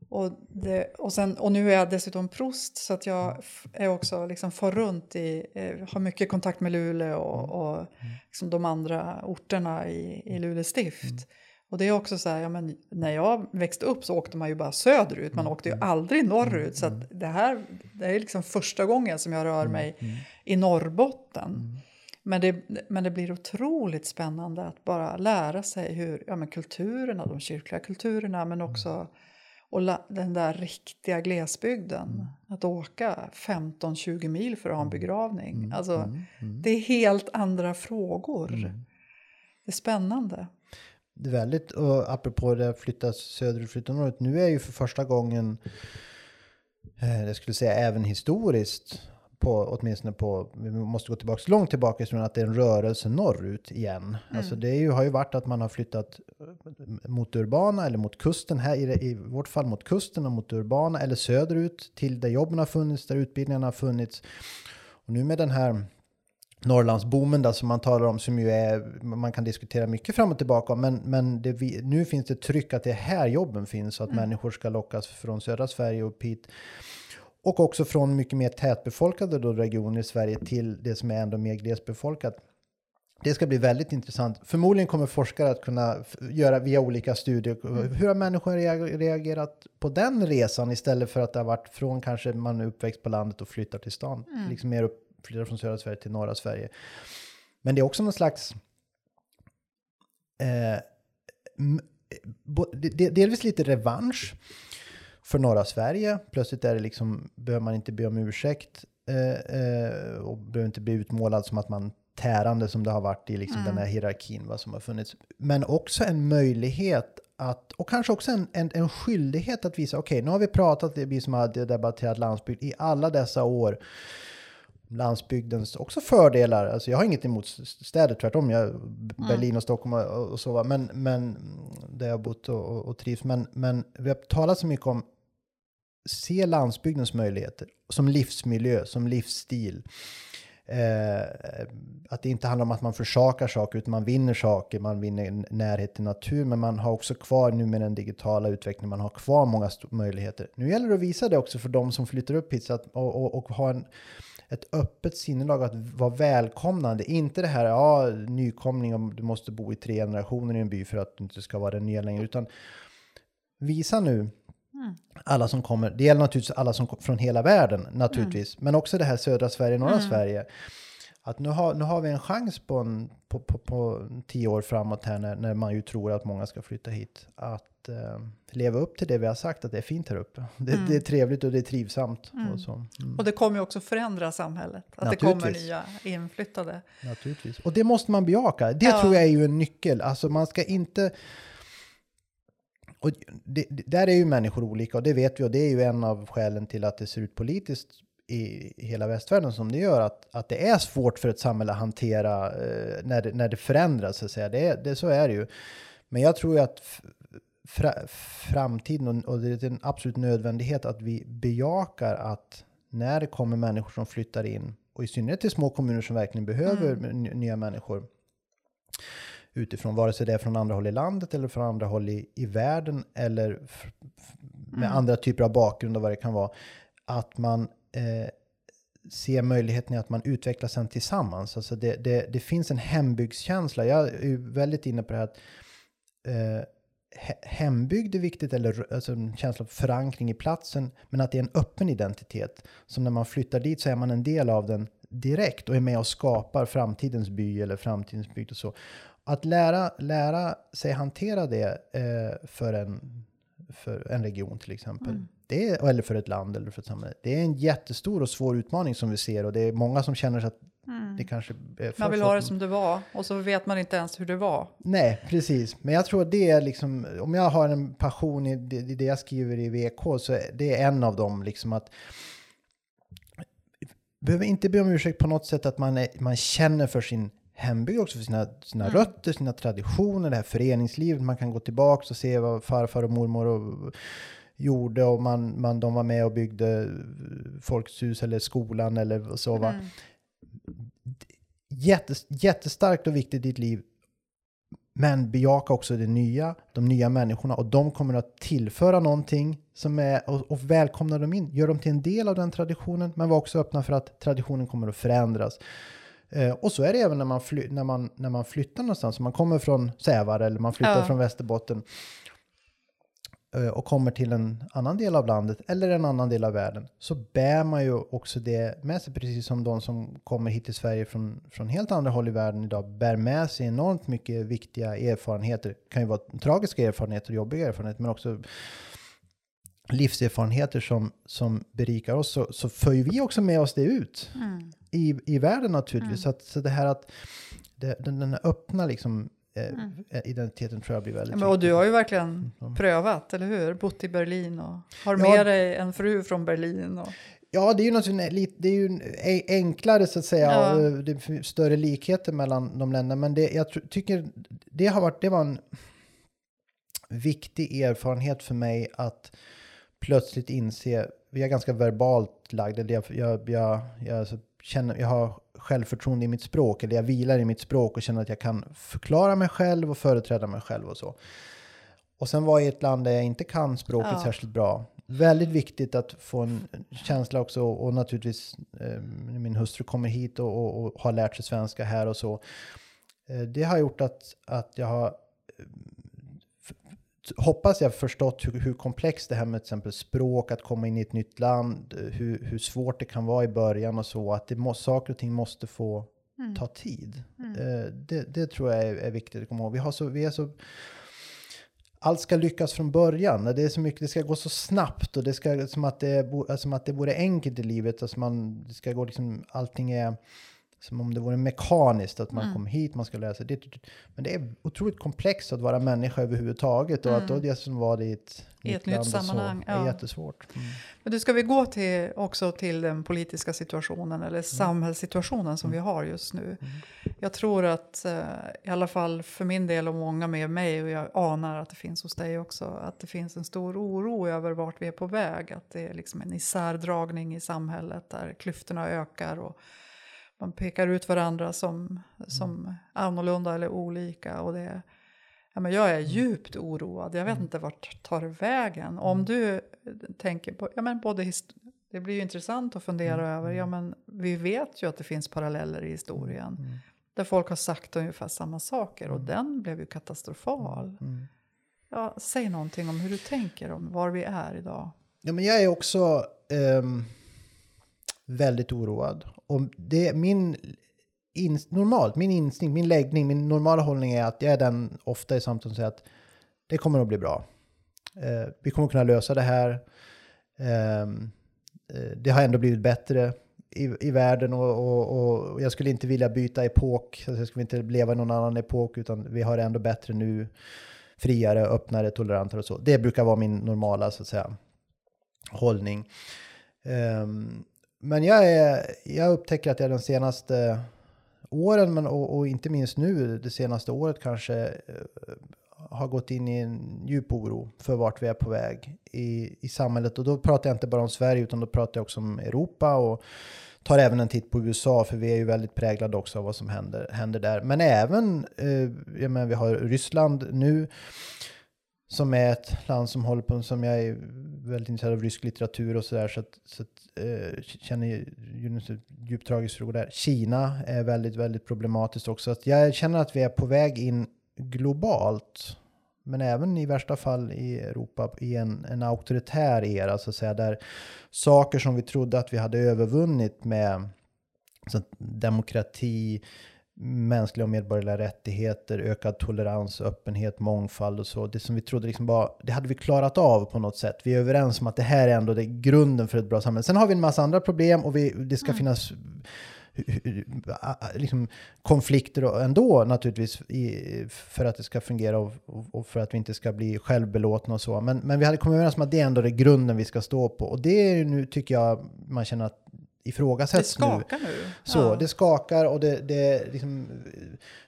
[SPEAKER 2] Och, det, och, sen, och nu är jag dessutom prost så att jag är också liksom far runt i, eh, har mycket kontakt med Luleå och, och liksom de andra orterna i, i Luleå stift. Och det är också så här, ja, men när jag växte upp så åkte man ju bara söderut, man åkte ju aldrig norrut. Så att det här det är liksom första gången som jag rör mig i Norrbotten. Men det, men det blir otroligt spännande att bara lära sig hur ja, men kulturerna, de kyrkliga kulturerna, men också och den där riktiga glesbygden. Att åka 15-20 mil för att ha en begravning. Alltså, Det är helt andra frågor. Det är spännande.
[SPEAKER 1] Det är väldigt, och apropå det att flytta söderut, flytta norrut. Nu är ju för första gången, eh, jag skulle säga även historiskt, på, åtminstone på, vi måste gå tillbaka långt tillbaka historien, att det är en rörelse norrut igen. Alltså det ju, har ju varit att man har flyttat eh, mot det urbana eller mot kusten, här i, i vårt fall mot kusten och mot det urbana, eller söderut till där jobben har funnits, där utbildningarna har funnits. Och nu med den här Norrlandsboomen där som man talar om som ju är, man kan diskutera mycket fram och tillbaka om, men, men det, nu finns det tryck att det är här jobben finns så att människor ska lockas från södra Sverige upp hit. Och också från mycket mer tätbefolkade då regioner i Sverige till det som är ändå mer glesbefolkat. Det ska bli väldigt intressant. Förmodligen kommer forskare att kunna göra via olika studier. Hur har människor reag- reagerat på den resan istället för att det har varit från kanske man är uppväxt på landet och flyttar till stan. Liksom mer upp, flyttar från södra Sverige till norra Sverige. Men det är också någon slags... Eh, de- delvis lite revansch för norra Sverige. Plötsligt är det liksom, behöver man inte be om ursäkt eh, eh, och behöver inte bli utmålad som att man tärande som det har varit i liksom den här hierarkin vad som har funnits. Men också en möjlighet att, och kanske också en, en, en skyldighet att visa, okej, nu har vi pratat, vi som har debatterat landsbygd i alla dessa år, landsbygdens också fördelar. Alltså jag har inget emot städer, tvärtom. Jag, Berlin och Stockholm och, och så, men, men där jag har bott och, och, och trivs. Men, men vi har talat så mycket om se landsbygdens möjligheter som livsmiljö, som livsstil. Eh, att det inte handlar om att man försakar saker, utan man vinner saker, man vinner närhet till natur, men man har också kvar nu med den digitala utvecklingen, man har kvar många möjligheter. Nu gäller det att visa det också för de som flyttar upp hit, så att, och, och, och ha en, ett öppet sinnelag att vara välkomnande. Inte det här, ja, nykomling, om du måste bo i tre generationer i en by för att du inte ska vara den nya längre, utan visa nu alla som kommer, det gäller naturligtvis alla som kom från hela världen naturligtvis, men också det här södra Sverige, norra Sverige. Att nu har, nu har vi en chans på, en, på, på, på tio år framåt här när, när man ju tror att många ska flytta hit. Att eh, leva upp till det vi har sagt att det är fint här uppe. Det, det är trevligt och det är trivsamt. Och så. Mm,
[SPEAKER 2] Och det kommer ju också förändra samhället. Att det kommer nya inflyttade.
[SPEAKER 1] naturligtvis. Och det måste man bejaka. Det
[SPEAKER 2] Ja.
[SPEAKER 1] tror jag är ju en nyckel. Alltså man ska inte... Och det, det, där är ju människor olika och det vet vi och det är ju en av skälen till att det ser ut politiskt i hela västvärlden som det gör. Att, att det är svårt för ett samhälle att hantera eh, när, det, när det förändras. Så, att säga. Det, det, så är det ju. Men jag tror ju att fra, framtiden och, det är en absolut nödvändighet att vi bejakar att när det kommer människor som flyttar in och i synnerhet till små kommuner som verkligen behöver
[SPEAKER 2] Mm.
[SPEAKER 1] nya människor utifrån, vare sig det är från andra håll i landet eller från andra håll i, i världen eller med
[SPEAKER 2] Mm.
[SPEAKER 1] andra typer av bakgrund och vad det kan vara, att man eh, ser möjligheten i att man utvecklas sen tillsammans. Alltså det, det, det finns en hembygdskänsla. Jag är väldigt inne på det här att eh, hembygd är viktigt, eller alltså en känsla av förankring i platsen, men att det är en öppen identitet. Så när man flyttar dit så är man en del av den direkt och är med och skapar framtidens by eller framtidens bygd och så. Att lära, lära sig hantera det eh, för, en, för en region till exempel,
[SPEAKER 2] Mm.
[SPEAKER 1] det är, eller för ett land eller för ett samhälle, det är en jättestor och svår utmaning som vi ser och det är många som känner sig att det kanske är för
[SPEAKER 2] Man vill ha det som det var och så vet man inte ens hur det var.
[SPEAKER 1] Nej, precis. Men jag tror att det är liksom, om jag har en passion i det, i det jag skriver i VK så är det är en av dem liksom att behöver inte be om ursäkt på något sätt att man, är, man känner för sin hembygd också, för sina, sina
[SPEAKER 2] Mm.
[SPEAKER 1] rötter, sina traditioner, det här föreningslivet. Man kan gå tillbaka och se vad farfar och mormor och, gjorde och man, man, de var med och byggde Folkets hus eller skolan eller så. Va?
[SPEAKER 2] Mm.
[SPEAKER 1] Jättes, jättestarkt och viktigt i ditt liv. Men bejaka också det nya, de nya människorna och de kommer att tillföra någonting som är och, och välkomna dem in. Gör dem till en del av den traditionen, men var också öppna för att traditionen kommer att förändras. Eh, och så är det även när man, fly, när, man, när man flyttar någonstans. Om man kommer från Sävar eller man flyttar
[SPEAKER 2] Ja.
[SPEAKER 1] från Västerbotten och kommer till en annan del av landet eller en annan del av världen så bär man ju också det med sig, precis som de som kommer hit till Sverige från, från helt andra håll i världen idag bär med sig enormt mycket viktiga erfarenheter. Det kan ju vara tragiska erfarenheter och jobbiga erfarenheter, men också livserfarenheter som, som berikar oss, så, så för vi också med oss det ut
[SPEAKER 2] Mm.
[SPEAKER 1] i, i världen naturligtvis. Så, att, så det här att det, den, den öppna liksom, eh,
[SPEAKER 2] Mm.
[SPEAKER 1] identiteten tror jag blir väldigt
[SPEAKER 2] men, och du har ju verkligen
[SPEAKER 1] Mm.
[SPEAKER 2] prövat, eller hur? Bott i Berlin och har
[SPEAKER 1] Ja.
[SPEAKER 2] med dig en fru från Berlin. Och,
[SPEAKER 1] Ja, det är ju lite, det är ju en- enklare så att säga,
[SPEAKER 2] Ja.
[SPEAKER 1] och det finns större likheter mellan de länderna, men det, jag tycker det har varit, det var en viktig erfarenhet för mig att plötsligt inse, vi är ganska verbalt lagd, eller jag, jag, jag, jag känner, jag har självförtroende i mitt språk, eller jag vilar i mitt språk och känner att jag kan förklara mig själv och företräda mig själv och så. Och sen var jag i ett land där jag inte kan språket
[SPEAKER 2] Ja.
[SPEAKER 1] särskilt bra. Väldigt viktigt att få en känsla också och naturligtvis eh, min hustru kommer hit och, och, och har lärt sig svenska här och så. Eh, det har gjort att, att jag har eh, hoppas jag förstått hur, hur komplext det här med till exempel språk, att komma in i ett nytt land, hur, hur svårt det kan vara i början och så, att det må, saker och ting måste få
[SPEAKER 2] Mm.
[SPEAKER 1] ta tid.
[SPEAKER 2] Mm.
[SPEAKER 1] Eh, det, det tror jag är, är viktigt att komma ihåg. Vi, har så, vi är så... Allt ska lyckas från början. Det är så mycket, det ska gå så snabbt och det ska som att det, som att det vore enkelt i livet. Alltså man, det ska gå liksom, allting är som om det vore mekaniskt, att man
[SPEAKER 2] Mm.
[SPEAKER 1] kommer hit, man ska sig det. Men det är otroligt komplext att vara människa överhuvudtaget och att då
[SPEAKER 2] Mm.
[SPEAKER 1] det som var det i ett,
[SPEAKER 2] I ett nytt
[SPEAKER 1] och så
[SPEAKER 2] sammanhang,
[SPEAKER 1] är
[SPEAKER 2] ja.
[SPEAKER 1] jättesvårt. Mm.
[SPEAKER 2] Men du, ska vi gå till, också till den politiska situationen eller samhällssituationen som vi har just nu? Jag tror att, eh, i alla fall för min del och många med mig, och jag anar att det finns hos dig också, att det finns en stor oro över vart vi är på väg. Att det är liksom en isärdragning i samhället där klyftorna ökar och man pekar ut varandra som, som annorlunda eller olika. Och det, ja, men jag är djupt oroad. Jag vet inte vart tar vägen. Om du tänker på, ja men både det blir ju intressant att fundera över, ja men vi vet ju att det finns paralleller i historien.
[SPEAKER 1] Mm.
[SPEAKER 2] Där folk har sagt ungefär samma saker och den blev ju katastrofal.
[SPEAKER 1] Mm.
[SPEAKER 2] Ja, säg någonting om hur du tänker om var vi är idag.
[SPEAKER 1] Ja, men jag är också ehm, väldigt oroad. Och det min in, normalt, min instinkt, min läggning, min normala hållning är att jag är den ofta i samtal som säger att det kommer att bli bra. Eh, vi kommer att kunna lösa det här. Ehm, eh, det har ändå blivit bättre i, i världen och, och, och jag skulle inte vilja byta epok. Alltså jag skulle inte leva i någon annan epok utan vi har det ändå bättre nu. Friare, öppnare, tolerantare och så. Det brukar vara min normala så att säga hållning. Ehm, men jag, är, jag upptäcker att jag de senaste åren, men, och, och inte minst nu, det senaste året kanske, eh, har gått in i en djup oro för vart vi är på väg i, i samhället. Och då pratar jag inte bara om Sverige utan då pratar jag också om Europa och tar även en titt på USA för vi är ju väldigt präglade också av vad som händer, händer där. Men även, eh, jag menar, vi har Ryssland nu som är ett land som håller på, som jag är väldigt intresserad av rysk litteratur och sådär, så att, så att eh, känner ju djupt tragisk fråga där. Kina är väldigt, väldigt problematiskt också. Att jag känner att vi är på väg in globalt, men även i värsta fall i Europa, i en, en auktoritär era, så att säga, där saker som vi trodde att vi hade övervunnit med så demokrati, mänskliga och medborgerliga rättigheter, ökad tolerans, öppenhet, mångfald och så. Det som vi trodde liksom bara, det hade vi klarat av på något sätt. Vi är överens om att det här är ändå det grunden för ett bra samhälle. Sen har vi en massa andra problem och vi, det ska mm. finnas liksom, konflikter ändå naturligtvis i, för att det ska fungera och, och, för att vi inte ska bli självbelåtna och så. Men, men vi hade kommit överens om att det är ändå det grunden vi ska stå på. Och det är nu tycker jag man känner att ifrågasätts
[SPEAKER 2] nu. Det skakar nu.
[SPEAKER 1] Så, ja. det skakar och det, det liksom,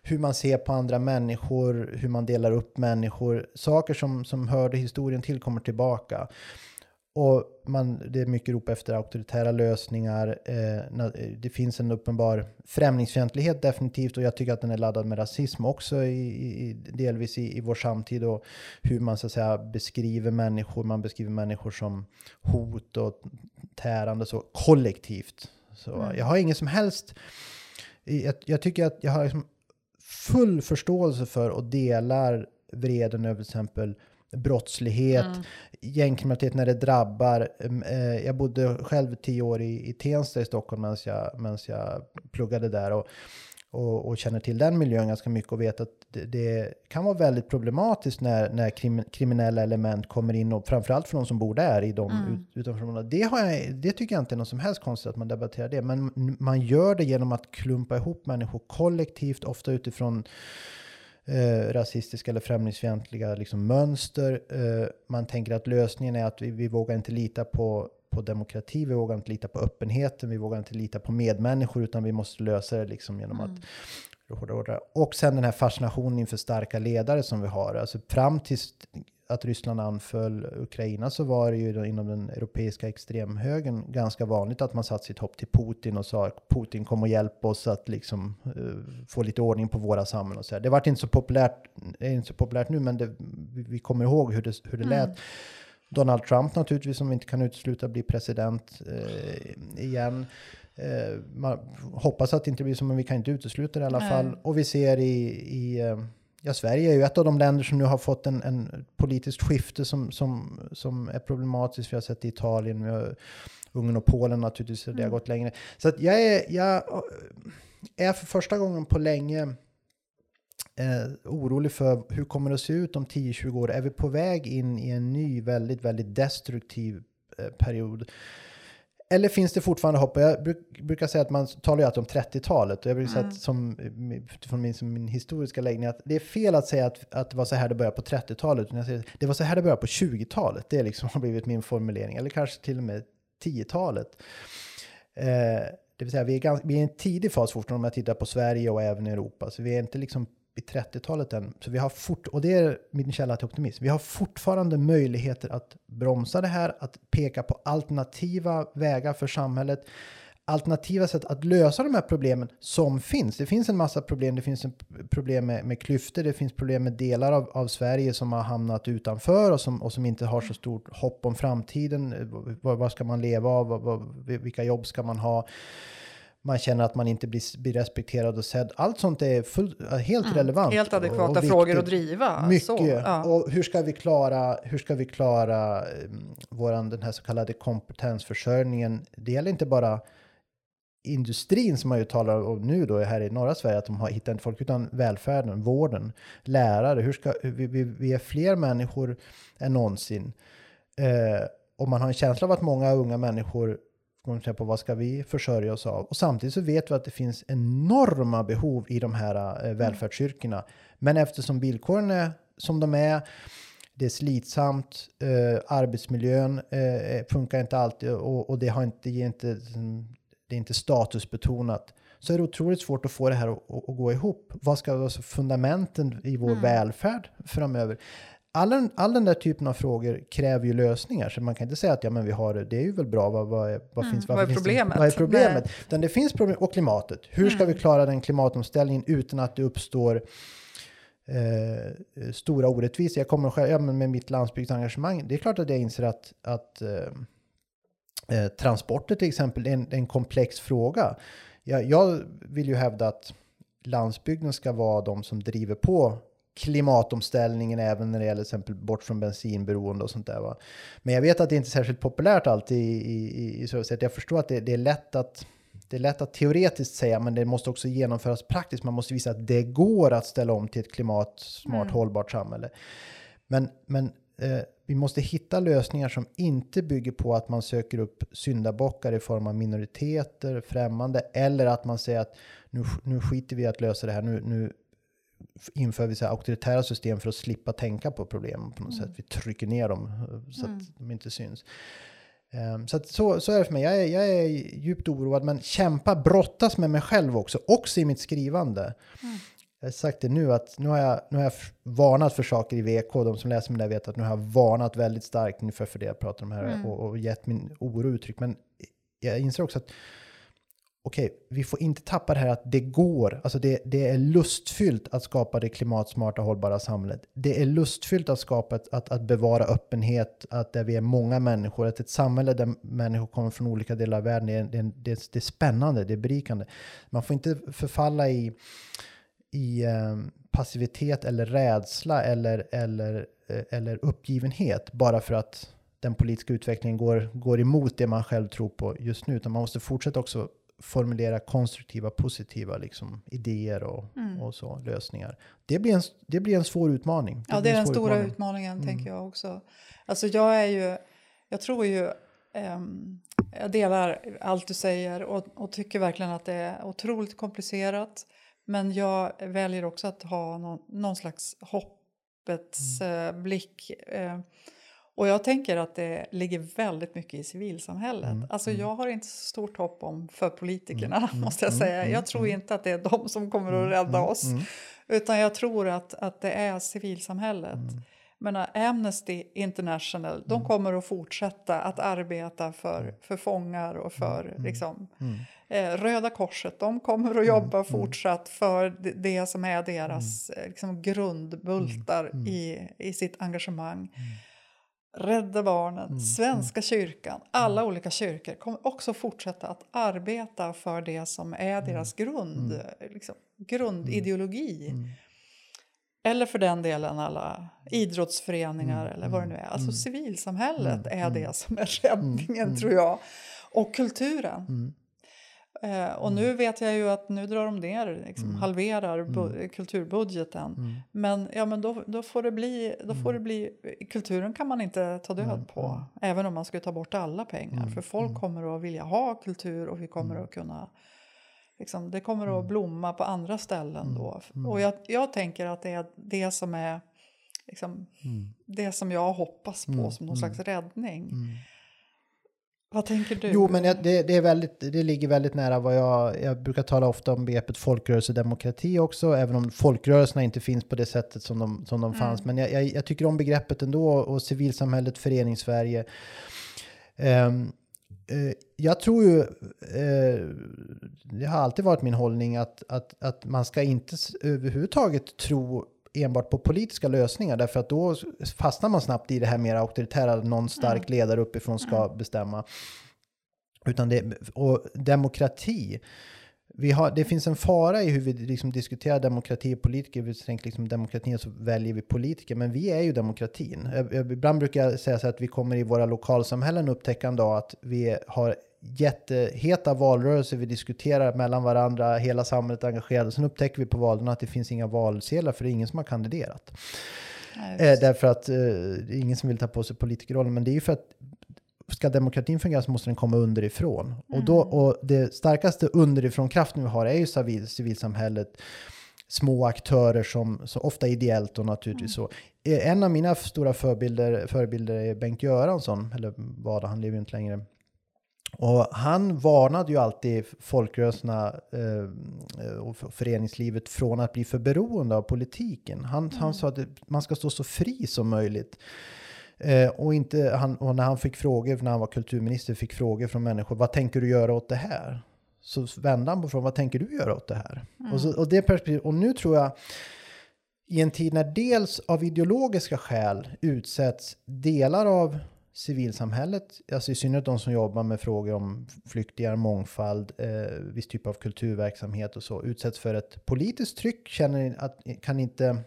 [SPEAKER 1] hur man ser på andra människor, hur man delar upp människor. Saker som, som hörde historien till kommer tillbaka. Och man, det är mycket rop efter auktoritära lösningar. Eh, det finns en uppenbar främlingsfientlighet definitivt och jag tycker att den är laddad med rasism också i, i, delvis i, i vår samtid och hur man så att säga beskriver människor. Man beskriver människor som hot och tärande så kollektivt. Så mm. jag har ingen som helst. Jag, jag tycker att jag har liksom full förståelse för och delar vreden över till exempel brottslighet, mm. gängkriminalitet när det drabbar. Eh, jag bodde själv tio år i, i Tensta i Stockholm medan jag, jag pluggade där. Och, och, och, känner till den miljön ganska mycket och vet att det, det kan vara väldigt problematiskt när, när krim, kriminella element kommer in och framförallt för de som bor där i de mm. ut, utanför det, har jag, det tycker jag inte är något som helst konstigt att man debatterar det, men man gör det genom att klumpa ihop människor kollektivt, ofta utifrån eh, rasistiska eller främlingsfientliga liksom, mönster. Eh, man tänker att lösningen är att vi, vi vågar inte lita på, på demokrati, vi vågar inte lita på öppenheten, vi vågar inte lita på medmänniskor, utan vi måste lösa det liksom genom mm. att och sen den här fascinationen inför starka ledare som vi har. Alltså fram tills att Ryssland anföll Ukraina så var det ju inom den europeiska extremhögern ganska vanligt att man satt sitt hopp till Putin och sa att Putin kom och hjälp oss att liksom uh, få lite ordning på våra samhällen och så här. Det var inte så populärt, är inte så populärt nu, men det, vi kommer ihåg hur det, hur det mm. lät. Donald Trump naturligtvis, som vi inte kan utesluta, blir president uh, igen. Uh, man hoppas att det inte blir så, men vi kan inte utesluta det i alla Nej. fall. Och vi ser i, i Ja, Sverige är ju ett av de länder som nu har fått en, en politiskt skifte som, som, som är problematiskt. Vi har sett det i Italien, vi har Ungern och Polen naturligtvis, det har mm. gått längre. Så att jag, är, jag är för första gången på länge eh, orolig för hur kommer det att se ut om 10-20 år? Är vi på väg in i en ny, väldigt, väldigt destruktiv eh, period? Eller finns det fortfarande hopp? Jag bruk, brukar säga att man talar ju alltid om 30-talet och jag brukar mm. säga att som, utifrån min, som min historiska läggning att det är fel att säga att, att det var så här det började på 30-talet. Det var så här det började på 20-talet. Det liksom har blivit min formulering. Eller kanske till och med 10-talet. Eh, det vill säga vi är, ganska, vi är i en tidig fas fortfarande om jag tittar på Sverige och även Europa. Så vi är inte liksom i 30-talet än. Så vi har fort, och det är min källa till optimism. Vi har fortfarande möjligheter att bromsa det här, att peka på alternativa vägar för samhället. Alternativa sätt att lösa de här problemen som finns. Det finns en massa problem. Det finns en problem med, med klyftor. Det finns problem med delar av, av Sverige som har hamnat utanför och som, och som inte har så stort hopp om framtiden. Eh, vad, vad ska man leva av? Vad, vad, vilka jobb ska man ha? Man känner att man inte blir, blir respekterad och sedd. Allt sånt är full, helt mm, relevant.
[SPEAKER 2] Helt adekvata frågor att driva.
[SPEAKER 1] Mycket. Så, ja. Och hur ska vi klara, hur ska vi klara um, våran, den här så kallade kompetensförsörjningen? Det gäller inte bara industrin som man ju talar om nu då här i norra Sverige, att de har hittat folk, utan välfärden, vården, lärare. Hur ska, vi, vi, vi är fler människor än någonsin. Eh, och man har en känsla av att många unga människor på vad ska vi försörja oss av? Och samtidigt så vet vi att det finns enorma behov i de här eh, mm. välfärdsyrkena. Men eftersom villkoren är som de är, det är slitsamt, eh, arbetsmiljön eh, funkar inte alltid och, och, det har inte, ger inte det är inte statusbetonat, så är det otroligt svårt att få det här att, att gå ihop. Vad ska vara fundamenten i vår mm. välfärd framöver? All, all den där typen av frågor kräver ju lösningar, så man kan inte säga att ja, men vi har det, det är ju väl bra, vad, vad, är, vad
[SPEAKER 2] mm.
[SPEAKER 1] finns,
[SPEAKER 2] vad är
[SPEAKER 1] finns
[SPEAKER 2] problemet?
[SPEAKER 1] Det, vad är problemet? Utan det finns problem, och klimatet. Hur ska mm. vi klara den klimatomställningen utan att det uppstår eh, stora orättvisor? Jag kommer själv, ja, med mitt landsbygdsengagemang, det är klart att jag inser att, att eh, eh, transporter till exempel är en, en komplex fråga. Jag, jag vill ju hävda att landsbygden ska vara de som driver på klimatomställningen även när det gäller exempel bort från bensinberoende och sånt där. Va? Men jag vet att det inte är särskilt populärt alltid i, i, i så sätt. Jag förstår att det, det, är lätt att det är lätt att teoretiskt säga, men det måste också genomföras praktiskt. Man måste visa att det går att ställa om till ett klimatsmart, mm. hållbart samhälle. Men, men eh, vi måste hitta lösningar som inte bygger på att man söker upp syndabockar i form av minoriteter, främmande, eller att man säger att nu, nu skiter vi i att lösa det här, nu, nu inför vi så auktoritära system för att slippa tänka på problemen på något mm. sätt. Vi trycker ner dem eh, så mm. att de inte syns. Um, så, att, så, så är det för mig. Jag är, jag är djupt oroad, men kämpa, brottas med mig själv också, också i mitt skrivande. Mm. Jag har sagt det nu, att nu har, jag, nu har jag varnat för saker i VK. De som läser mig där vet att nu har jag varnat väldigt starkt ungefär för det jag pratar om här mm. och, och gett min oro uttryck. Men jag inser också att okej, okay, vi får inte tappa det här att det går. Alltså det, det, är lustfyllt att skapa det klimatsmarta hållbara samhället. Det är lustfyllt att skapa ett, att, att bevara öppenhet, att där vi är många människor, att ett samhälle där människor kommer från olika delar av världen, det är, det, det, det är spännande, det är berikande. Man får inte förfalla i, i eh, passivitet eller rädsla eller, eller, eh, eller uppgivenhet bara för att den politiska utvecklingen går, går emot det man själv tror på just nu, utan man måste fortsätta också formulera konstruktiva, positiva liksom, idéer och, mm. och så, lösningar. Det blir, en, det blir en svår utmaning.
[SPEAKER 2] Det ja, det är den stora utmaning. utmaningen, mm. tänker jag också. Alltså jag är ju, jag tror ju, um, jag delar allt du säger och, och, tycker verkligen att det är otroligt komplicerat. Men jag väljer också att ha någon, någon slags hoppets mm. uh, blick. Uh, och jag tänker att det ligger väldigt mycket i civilsamhället. Mm, alltså mm. jag har inte så stort hopp om för politikerna mm, mm måste jag mm, säga. Jag tror inte att det är de som kommer att rädda oss. Utan jag tror att, att det är civilsamhället. Men Amnesty International, de kommer att fortsätta att arbeta för, för fångar och för liksom, eh, Röda Korset, de kommer att jobba fortsatt för det, det som är deras eh, liksom, grundbultar i, i sitt engagemang. Rädda Barnen, mm. Svenska mm. kyrkan, alla mm. olika kyrkor kommer också fortsätta att arbeta för det som är mm. deras grund, mm. liksom, grundideologi. Eller för den delen alla idrottsföreningar eller vad det nu är. Alltså civilsamhället är det som är räddningen tror jag. Och kulturen. Eh, och mm. nu vet jag ju att nu drar de ner, liksom, mm. halverar mm. kulturbudgeten. Mm. Men, ja, men då, då, får det bli, då får det bli... Kulturen kan man inte ta död på, även om man skulle ta bort alla pengar. För folk kommer att vilja ha kultur och vi kommer att kunna... Liksom, det kommer att blomma på andra ställen då. Och jag, jag tänker att det är det som är liksom, det som jag hoppas på som någon slags räddning. Vad tänker du?
[SPEAKER 1] Jo, men det, det, är väldigt, det ligger väldigt nära vad jag... Jag brukar tala ofta om begreppet folkrörelsedemokrati också, även om folkrörelserna inte finns på det sättet som de, som de mm. fanns. Men jag, jag, jag, tycker om begreppet ändå och civilsamhället, föreningssverige. Um, uh, jag tror ju, uh, det har alltid varit min hållning att, att, att man ska inte överhuvudtaget tro enbart på politiska lösningar därför att då fastnar man snabbt i det här mer auktoritära, någon stark mm. ledare uppifrån ska mm. bestämma. Utan det, och demokrati, vi har, det finns en fara i hur vi liksom diskuterar demokrati och politiker. Vi tänker liksom demokratin så väljer vi politiker, men vi är ju demokratin. Ibland brukar jag säga så att vi kommer i våra lokalsamhällen upptäcka en dag att vi har jätteheta valrörelser, vi diskuterar mellan varandra, hela samhället är engagerat. Sen upptäcker vi på valen att det finns inga valsedlar för det är ingen som har kandiderat. eh, därför att eh, det är ingen som vill ta på sig politikerrollen, men det är ju för att ska demokratin fungera så måste den komma underifrån. Mm. Och, då, och det starkaste underifrån kraften vi har är ju civil, civilsamhället, små aktörer som, så ofta ideellt och naturligtvis mm. så. Eh, en av mina stora förebilder, förebilder är Bengt Göransson, eller var det, han lever ju inte längre Och han varnade ju alltid folkrörelserna eh, och föreningslivet från att bli för beroende av politiken. Han, mm. han sa att man ska stå så fri som möjligt. Eh, och, inte, han, och när han fick frågor, när han var kulturminister, fick frågor från människor, vad tänker du göra åt det här? Så vände han på frågan, vad tänker du göra åt det här? Mm. Och, så, och, det perspektiv, och nu tror jag, i en tid när dels av ideologiska skäl utsätts delar av civilsamhället, alltså i synnerhet de som jobbar med frågor om flyktingar, mångfald, eh, viss typ av kulturverksamhet och så, utsätts för ett politiskt tryck, känner att kan inte,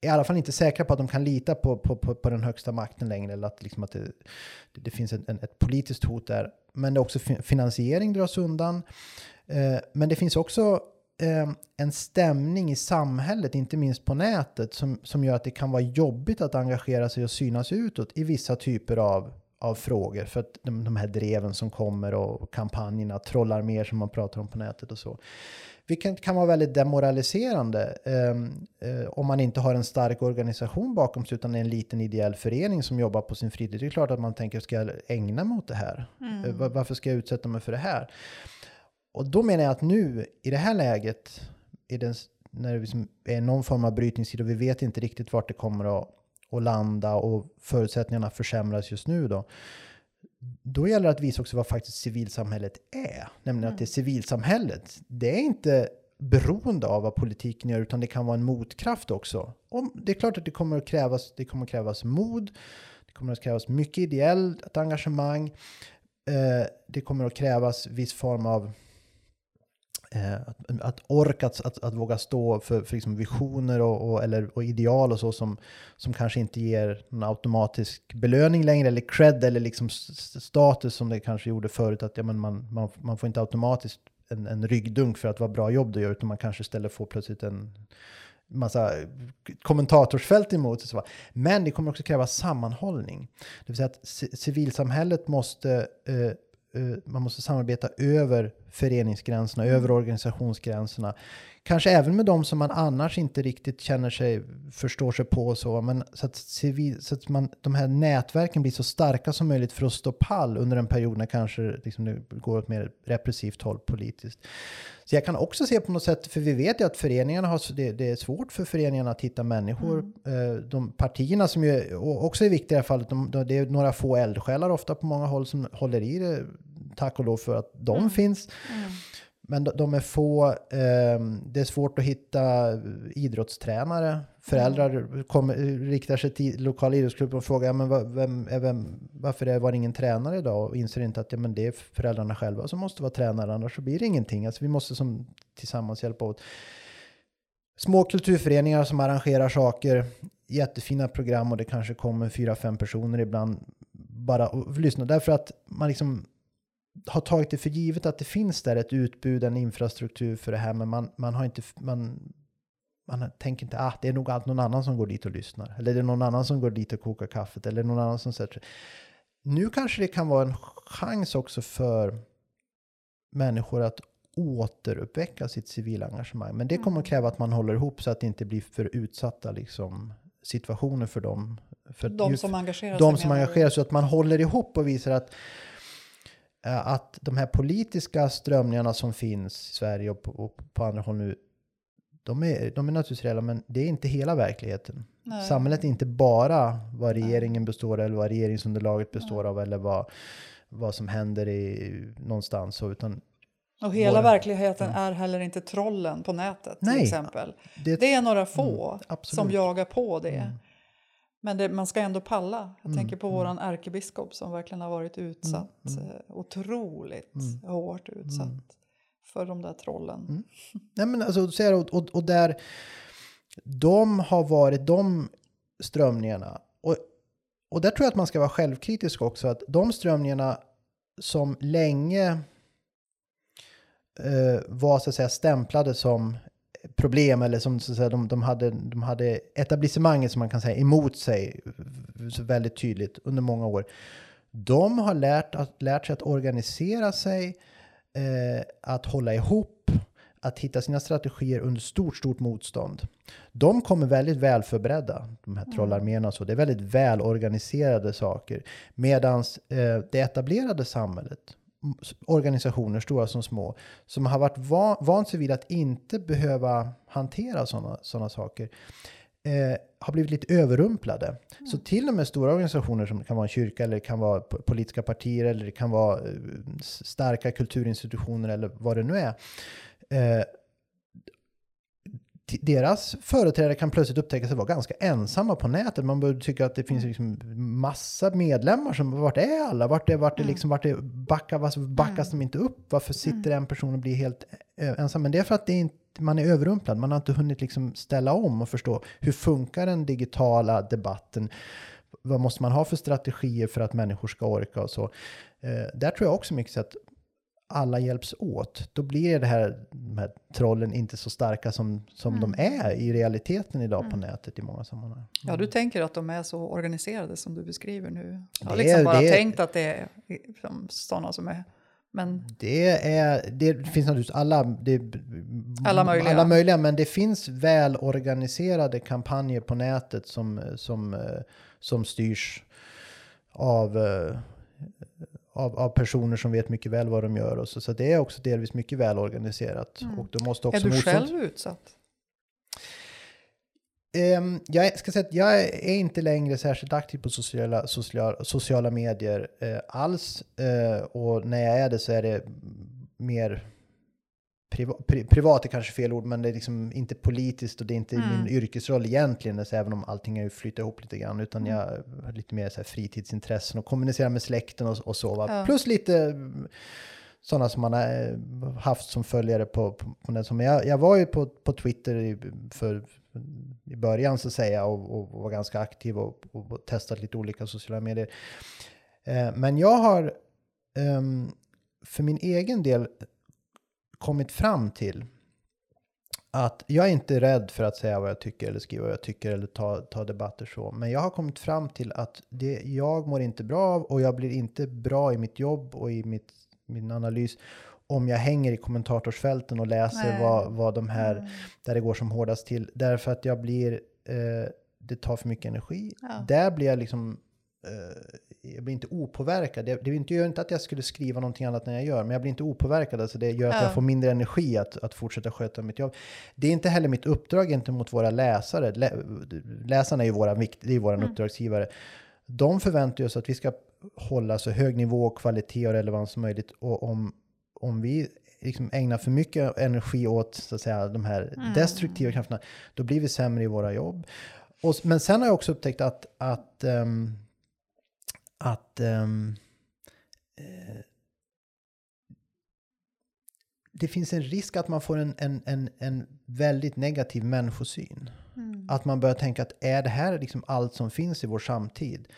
[SPEAKER 1] i alla fall inte säkra på att de kan lita på, på, på, på den högsta makten längre, eller att, liksom att det, det finns en, en, ett politiskt hot där. Men det är också finansiering dras undan. Eh, men det finns också eh, en stämning i samhället, inte minst på nätet, som, som gör att det kan vara jobbigt att engagera sig och synas utåt i vissa typer av, av frågor. För att de, de här dreven som kommer och kampanjerna, trollar mer som man pratar om på nätet och så. Vilket kan vara väldigt demoraliserande eh, eh, om man inte har en stark organisation bakom sig utan en liten ideell förening som jobbar på sin fritid. Det är klart att man tänker, ska jag ägna mig åt det här? Mm. Eh, varför ska jag utsätta mig för det här? Och då menar jag att nu, i det här läget, i den, när det liksom är någon form av brytningstid och vi vet inte riktigt vart det kommer att, att landa och förutsättningarna försämras just nu då. Då gäller det att visa också vad faktiskt civilsamhället är. Nämligen mm. att det är civilsamhället. Det är inte beroende av vad politiken gör, utan det kan vara en motkraft också. Och det är klart att det kommer att krävas, det kommer att krävas mod, det kommer att krävas mycket ideellt engagemang, eh, det kommer att krävas viss form av Eh, att, att orka att, att, att, våga stå för, för liksom visioner och, och, eller, och ideal och så som, som kanske inte ger någon automatisk belöning längre eller cred eller liksom status som det kanske gjorde förut. Att ja, men man, man, man får inte automatiskt en, en ryggdunk för att vara bra jobb du gör utan man kanske istället får plötsligt en massa kommentatorsfält emot sig. Men det kommer också kräva sammanhållning. Det vill säga att civilsamhället måste Eh, Eh, man måste samarbeta över föreningsgränserna, mm. över organisationsgränserna. Kanske även med de som man annars inte riktigt känner sig, förstår sig på och så. Men så att, civil, så att man, de här nätverken blir så starka som möjligt för att stå pall under en period när kanske liksom det går åt mer repressivt håll politiskt. Så jag kan också se på något sätt, för vi vet ju att föreningarna har, det, det är svårt för föreningarna att hitta människor. Mm. Eh, de partierna som ju också är viktiga i det här fallet, de, det är några få eldsjälar ofta på många håll som håller i det, tack och lov för att de mm. finns. Mm. Men de är få. Eh, det är svårt att hitta idrottstränare. Föräldrar kommer, riktar sig till lokala idrottsklubben och frågar ja, men vem, vem, varför är, var det ingen tränare idag? Och inser inte att ja, men det är föräldrarna själva som måste vara tränare, annars så blir det ingenting. Alltså, vi måste som, tillsammans hjälpa åt. Små kulturföreningar som arrangerar saker, jättefina program och det kanske kommer fyra, fem personer ibland bara och lyssna. Därför att man liksom har tagit det för givet att det finns där ett utbud, en infrastruktur för det här, men man, man har inte, man, man tänker inte, ah, det är nog allt någon annan som går dit och lyssnar. Eller det är någon annan som går dit och kokar kaffet, eller någon annan som sätter Nu kanske det kan vara en chans också för människor att återuppväcka sitt civila engagemang. Men det kommer att mm. kräva att man håller ihop så att det inte blir för utsatta liksom, situationer för dem. För
[SPEAKER 2] de som engagerar
[SPEAKER 1] de sig. som engagerar sig, så att man håller ihop och visar att att de här politiska strömningarna som finns i Sverige och på, och på andra håll nu, de är, de är naturligtvis reella, men det är inte hela verkligheten. Nej. Samhället är inte bara vad regeringen består av, eller vad regeringsunderlaget består Nej. av, eller vad, vad som händer i, någonstans. Utan
[SPEAKER 2] och hela våra, verkligheten ja. är heller inte trollen på nätet till Nej, exempel. Det, det, är några få mm, som jagar på det. Mm. Men det, man ska ändå palla. Jag mm, tänker på mm. våran ärkebiskop som verkligen har varit utsatt. Mm, mm. Eh, otroligt mm. hårt utsatt mm. för de där trollen.
[SPEAKER 1] Nej, men alltså, och, och, och där de har varit de strömningarna. Och, och där tror jag att man ska vara självkritisk också. Att de strömningarna som länge eh, var så att säga stämplade som problem eller som så att säga, de, de, hade, de hade etablissemanget som man kan säga emot sig väldigt tydligt under många år. De har lärt, att, lärt sig att organisera sig, eh, att hålla ihop, att hitta sina strategier under stort, stort motstånd. De kommer väldigt väl förberedda, de här mm. trollarméerna och så. Det är väldigt väl organiserade saker. Medan eh, det etablerade samhället organisationer, stora som små, som har varit van, vant sig vid att inte behöva hantera sådana såna saker, eh, har blivit lite överrumplade. Mm. Så till och med stora organisationer som kan vara en kyrka eller kan vara politiska partier eller det kan vara eh, starka kulturinstitutioner eller vad det nu är. Eh, deras företrädare kan plötsligt upptäcka sig vara ganska ensamma på nätet. Man börjar tycka att det finns liksom massa medlemmar som, vart är alla? Vart är, vart är mm. liksom, vart är backa, varför backas mm. de inte upp? Varför sitter mm. en person och blir helt eh, ensam? Men det är för att det inte, man är överrumplad. Man har inte hunnit liksom ställa om och förstå hur funkar den digitala debatten? Vad måste man ha för strategier för att människor ska orka och så? Eh, där tror jag också mycket att alla hjälps åt, då blir det här, de här trollen inte så starka som, som mm. de är i realiteten idag mm. på nätet i många sammanhang. Mm.
[SPEAKER 2] Ja, du tänker att de är så organiserade som du beskriver nu? Jag har liksom bara det, tänkt att det är liksom sådana som är men...
[SPEAKER 1] Det, är, det finns naturligtvis alla, det,
[SPEAKER 2] alla, möjliga.
[SPEAKER 1] alla möjliga, men det finns välorganiserade kampanjer på nätet som, som, som styrs av av, av, personer som vet mycket väl vad de gör. Och så, så det är också delvis mycket välorganiserat. Mm. Och då måste också
[SPEAKER 2] är du själv utsatt?
[SPEAKER 1] Um, jag ska säga att jag är inte längre särskilt aktiv på sociala, sociala, sociala medier uh, alls. Uh, och när jag är det så är det mer priva, pri, privat är kanske fel ord, men det är liksom inte politiskt och det är inte mm. min yrkesroll egentligen, så även om allting är flyttat ihop lite grann, utan mm. jag har lite mer så här fritidsintressen och kommunicera med släkten och, och så. Ja. Plus lite sådana som man har eh, haft som följare på, på, på nätet. Jag, jag var ju på, på Twitter i, för, i början så att säga och, och var ganska aktiv och, och, och testat lite olika sociala medier. Eh, men jag har um, för min egen del kommit fram till att jag är inte rädd för att säga vad jag tycker eller skriva vad jag tycker eller ta, ta debatter så. Men jag har kommit fram till att det, jag mår inte bra av och jag blir inte bra i mitt jobb och i mitt, min analys om jag hänger i kommentatorsfälten och läser vad, vad de här, mm. där det går som hårdast till. Därför att jag blir, eh, det tar för mycket energi. Ja. Där blir jag liksom Eh, jag blir inte opåverkad. Det, det gör inte att jag skulle skriva någonting annat än jag gör, men jag blir inte opåverkad. Alltså det gör att ja. jag får mindre energi att, att fortsätta sköta mitt jobb. Det är inte heller mitt uppdrag gentemot våra läsare. Lä, läsarna är ju våra, det är våra mm. uppdragsgivare. De förväntar sig att vi ska hålla så hög nivå, kvalitet och relevans som möjligt. Och om, om vi liksom ägnar för mycket energi åt så att säga, de här mm. destruktiva krafterna, då blir vi sämre i våra jobb. Och, men sen har jag också upptäckt att, att um, att um, eh, det finns en risk att man får en, en, en, en väldigt negativ människosyn. Mm. Att man börjar tänka att är det här liksom allt som finns i vår samtid?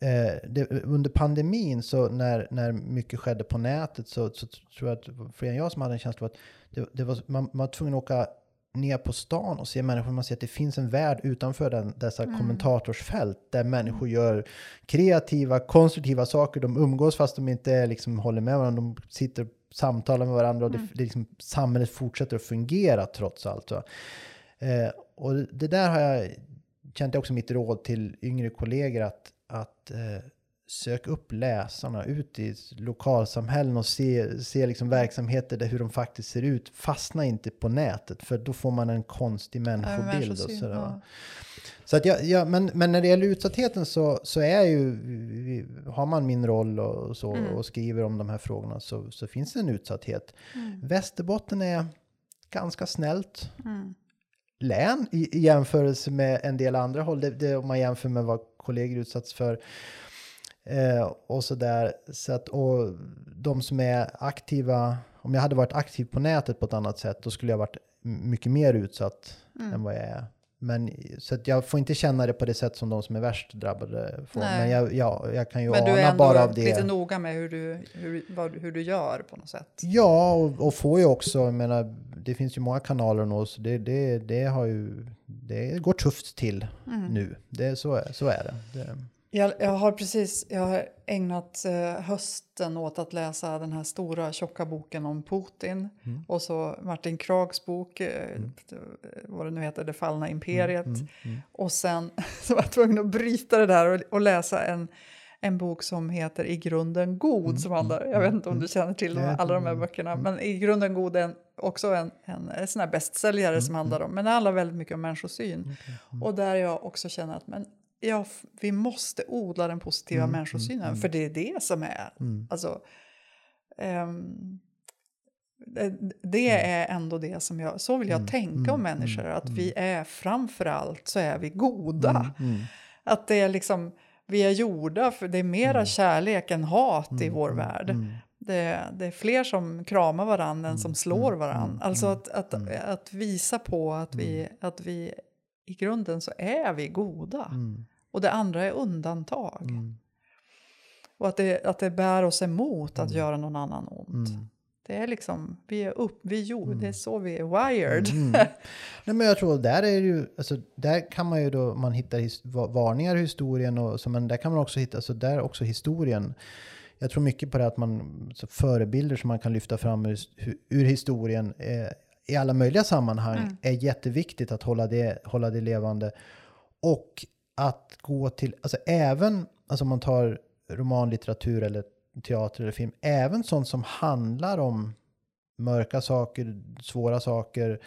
[SPEAKER 1] Eh, det, under pandemin, så när, när mycket skedde på nätet, så, så tror jag att fler än jag som hade en känsla av att det, det var, man, man var tvungen att åka ner på stan och ser människor, man ser att det finns en värld utanför den, dessa mm. kommentatorsfält där människor mm. gör kreativa, konstruktiva saker. De umgås fast de inte liksom håller med varandra. De sitter och samtalar med varandra och mm. det, det liksom, samhället fortsätter att fungera trots allt. Eh, och det där har jag känt också mitt råd till yngre kollegor att, att eh, sök upp läsarna ut i lokalsamhällen och se, se liksom verksamheter där hur de faktiskt ser ut. Fastna inte på nätet för då får man en konstig människobild. och sådär. Ja. Så att jag, ja, men, men när det gäller utsattheten så, så är ju, har man min roll och, så, mm. och skriver om de här frågorna så, så finns det en utsatthet. Mm. Västerbotten är ganska snällt. Mm län i, i jämförelse med en del andra håll. Det, det, om man jämför med vad kollegor utsatts för. Eh, och sådär. Så att, och de som är aktiva, om jag hade varit aktiv på nätet på ett annat sätt, då skulle jag varit mycket mer utsatt mm. än vad jag är. Men, så att jag får inte känna det på det sätt som de som är värst drabbade får. Nej. Men jag, ja, jag kan ju
[SPEAKER 2] Men
[SPEAKER 1] ana bara av det. Men du är
[SPEAKER 2] lite noga med hur du, hur, vad, hur du gör på något sätt?
[SPEAKER 1] Ja, och, och får ju också, jag menar, det finns ju många kanaler nu, så det, det, det har ju, det går tufft till mm. nu. Det, så, så är det. det
[SPEAKER 2] jag, jag, har precis jag har ägnat eh, hösten åt att läsa den här stora tjocka boken om Putin mm. och så Martin Krags bok, eh, mm. vad det nu heter, Det fallna imperiet. Mm, mm, mm. och sen så var jag tvungen att bryta det där och, och läsa en, en bok som heter I grunden god.
[SPEAKER 1] Mm,
[SPEAKER 2] som handlar,
[SPEAKER 1] mm,
[SPEAKER 2] jag vet inte om
[SPEAKER 1] mm.
[SPEAKER 2] du känner till
[SPEAKER 1] Nej,
[SPEAKER 2] alla de här
[SPEAKER 1] mm,
[SPEAKER 2] böckerna.
[SPEAKER 1] mm.
[SPEAKER 2] Men I grunden god är en, också en, en, en sån här bästsäljare
[SPEAKER 1] Mm,
[SPEAKER 2] som handlar om, men det handlar väldigt mycket om människosyn.
[SPEAKER 1] Mm.
[SPEAKER 2] Och där jag också känner att men, ja, vi måste odla den positiva
[SPEAKER 1] Mm,
[SPEAKER 2] människosynen,
[SPEAKER 1] mm, mm.
[SPEAKER 2] för det är det som är
[SPEAKER 1] Mm.
[SPEAKER 2] Alltså, ehm, det, det är ändå det som jag, så vill jag
[SPEAKER 1] Mm,
[SPEAKER 2] tänka om
[SPEAKER 1] mm,
[SPEAKER 2] människor,
[SPEAKER 1] mm,
[SPEAKER 2] att
[SPEAKER 1] mm.
[SPEAKER 2] vi är framför allt så är vi goda.
[SPEAKER 1] Mm, mm.
[SPEAKER 2] Att det är liksom, vi är gjorda för det är mera
[SPEAKER 1] Mm.
[SPEAKER 2] kärlek än hat i
[SPEAKER 1] Mm,
[SPEAKER 2] vår
[SPEAKER 1] mm,
[SPEAKER 2] värld.
[SPEAKER 1] mm.
[SPEAKER 2] Det, det är fler som kramar varandra än som
[SPEAKER 1] Mm,
[SPEAKER 2] slår
[SPEAKER 1] mm,
[SPEAKER 2] varandra.
[SPEAKER 1] mm,
[SPEAKER 2] Alltså
[SPEAKER 1] mm,
[SPEAKER 2] att, att,
[SPEAKER 1] mm.
[SPEAKER 2] att visa på att vi, att vi i grunden så är vi goda.
[SPEAKER 1] Mm,
[SPEAKER 2] Och det andra är undantag.
[SPEAKER 1] mm,
[SPEAKER 2] Och att det, att det bär oss emot att
[SPEAKER 1] Mm.
[SPEAKER 2] göra någon annan ont.
[SPEAKER 1] mm.
[SPEAKER 2] Det är liksom, vi är upp, vi är jord,
[SPEAKER 1] Mm.
[SPEAKER 2] det är så vi är wired.
[SPEAKER 1] Mm. Nej, men jag tror där är ju, alltså, där kan man ju då, man hittar his, va- varningar i historien och så, men där kan man också hitta, alltså där också historien. Jag tror mycket på det att man, förebilder som man kan lyfta fram ur, ur historien eh, i alla möjliga sammanhang
[SPEAKER 2] Mm.
[SPEAKER 1] är jätteviktigt att hålla det, hålla det levande. Och att gå till, alltså även, alltså om man tar romanlitteratur eller teater eller film, även sånt som handlar om mörka saker, svåra saker,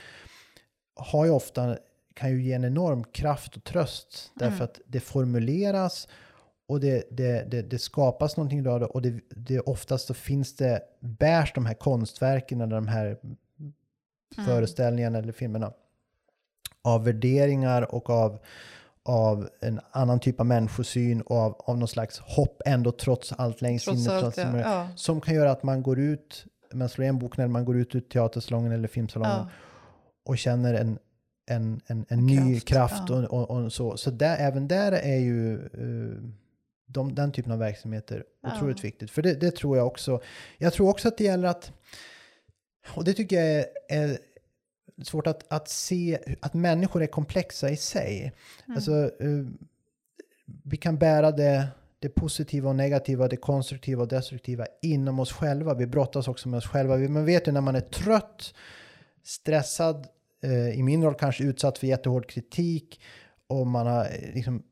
[SPEAKER 1] har ju ofta, kan ju ge en enorm kraft och tröst. Därför
[SPEAKER 2] Mm.
[SPEAKER 1] att det formuleras och det, det, det, det skapas någonting av det och det, det oftast så finns det, bärs de här konstverken eller de här
[SPEAKER 2] Mm.
[SPEAKER 1] föreställningarna eller filmerna av värderingar och av, av en annan typ av människosyn och av, av någon slags hopp ändå trots allt längst
[SPEAKER 2] Trots
[SPEAKER 1] inne.
[SPEAKER 2] allt, ja. ja.
[SPEAKER 1] Som kan göra att man går ut, man slår igen boken eller man går ut ur teatersalongen eller filmsalongen
[SPEAKER 2] ja.
[SPEAKER 1] och känner en, en, en, en
[SPEAKER 2] En
[SPEAKER 1] ny
[SPEAKER 2] kraft,
[SPEAKER 1] kraft och, och, och så. Så där, även där är ju eh, de, den typen av verksamheter
[SPEAKER 2] Ja.
[SPEAKER 1] otroligt viktigt. För det, det tror jag också. Jag tror också att det gäller att, och det tycker jag är, är svårt att, att se, att människor är komplexa i sig.
[SPEAKER 2] Mm.
[SPEAKER 1] Alltså, eh, vi kan bära det, det positiva och negativa, det konstruktiva och destruktiva inom oss själva. Vi brottas också med oss själva. Man vet ju när man är trött, stressad, eh, i min roll kanske utsatt för jättehård kritik och man har eh, liksom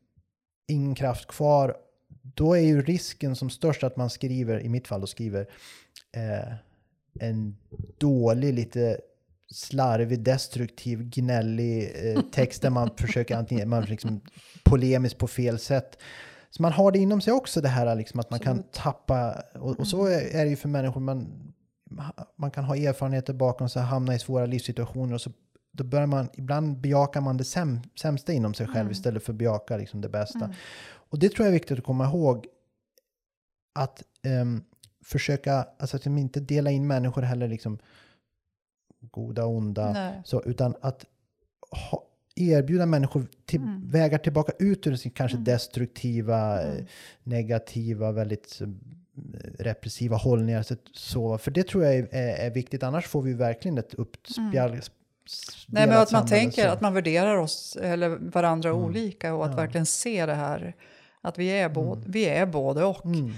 [SPEAKER 1] ingen kraft kvar. Då är ju risken som störst att man skriver, i mitt fall då skriver, eh, en dålig, lite slarvig, destruktiv, gnällig eh, text där man försöker antingen, man liksom polemiskt på fel sätt. Så man har det inom sig också det här liksom att man kan tappa, och, och så är, är det ju för människor, man, man kan ha erfarenheter bakom sig, hamna i svåra livssituationer och så då börjar man, ibland bejakar man det säm, sämsta inom sig själv
[SPEAKER 2] Mm.
[SPEAKER 1] istället för att bejaka liksom det bästa.
[SPEAKER 2] Mm.
[SPEAKER 1] Och det tror jag är viktigt att komma ihåg. Att ehm, försöka, alltså att inte dela in människor heller liksom goda och onda.
[SPEAKER 2] Nej.
[SPEAKER 1] Så, utan att ha, erbjuda människor till,
[SPEAKER 2] Mm.
[SPEAKER 1] vägar tillbaka ut ur sin kanske
[SPEAKER 2] Mm.
[SPEAKER 1] destruktiva,
[SPEAKER 2] Mm.
[SPEAKER 1] eh, negativa, väldigt eh, repressiva hållningar. Så, så, för det tror jag är, är, är viktigt, annars får vi verkligen ett uppspjall.
[SPEAKER 2] Mm. Nej, men att man tänker att man värderar oss eller varandra
[SPEAKER 1] Mm.
[SPEAKER 2] olika och att
[SPEAKER 1] Ja.
[SPEAKER 2] verkligen se det här. Att vi är, både, vi är både och.
[SPEAKER 1] Mm.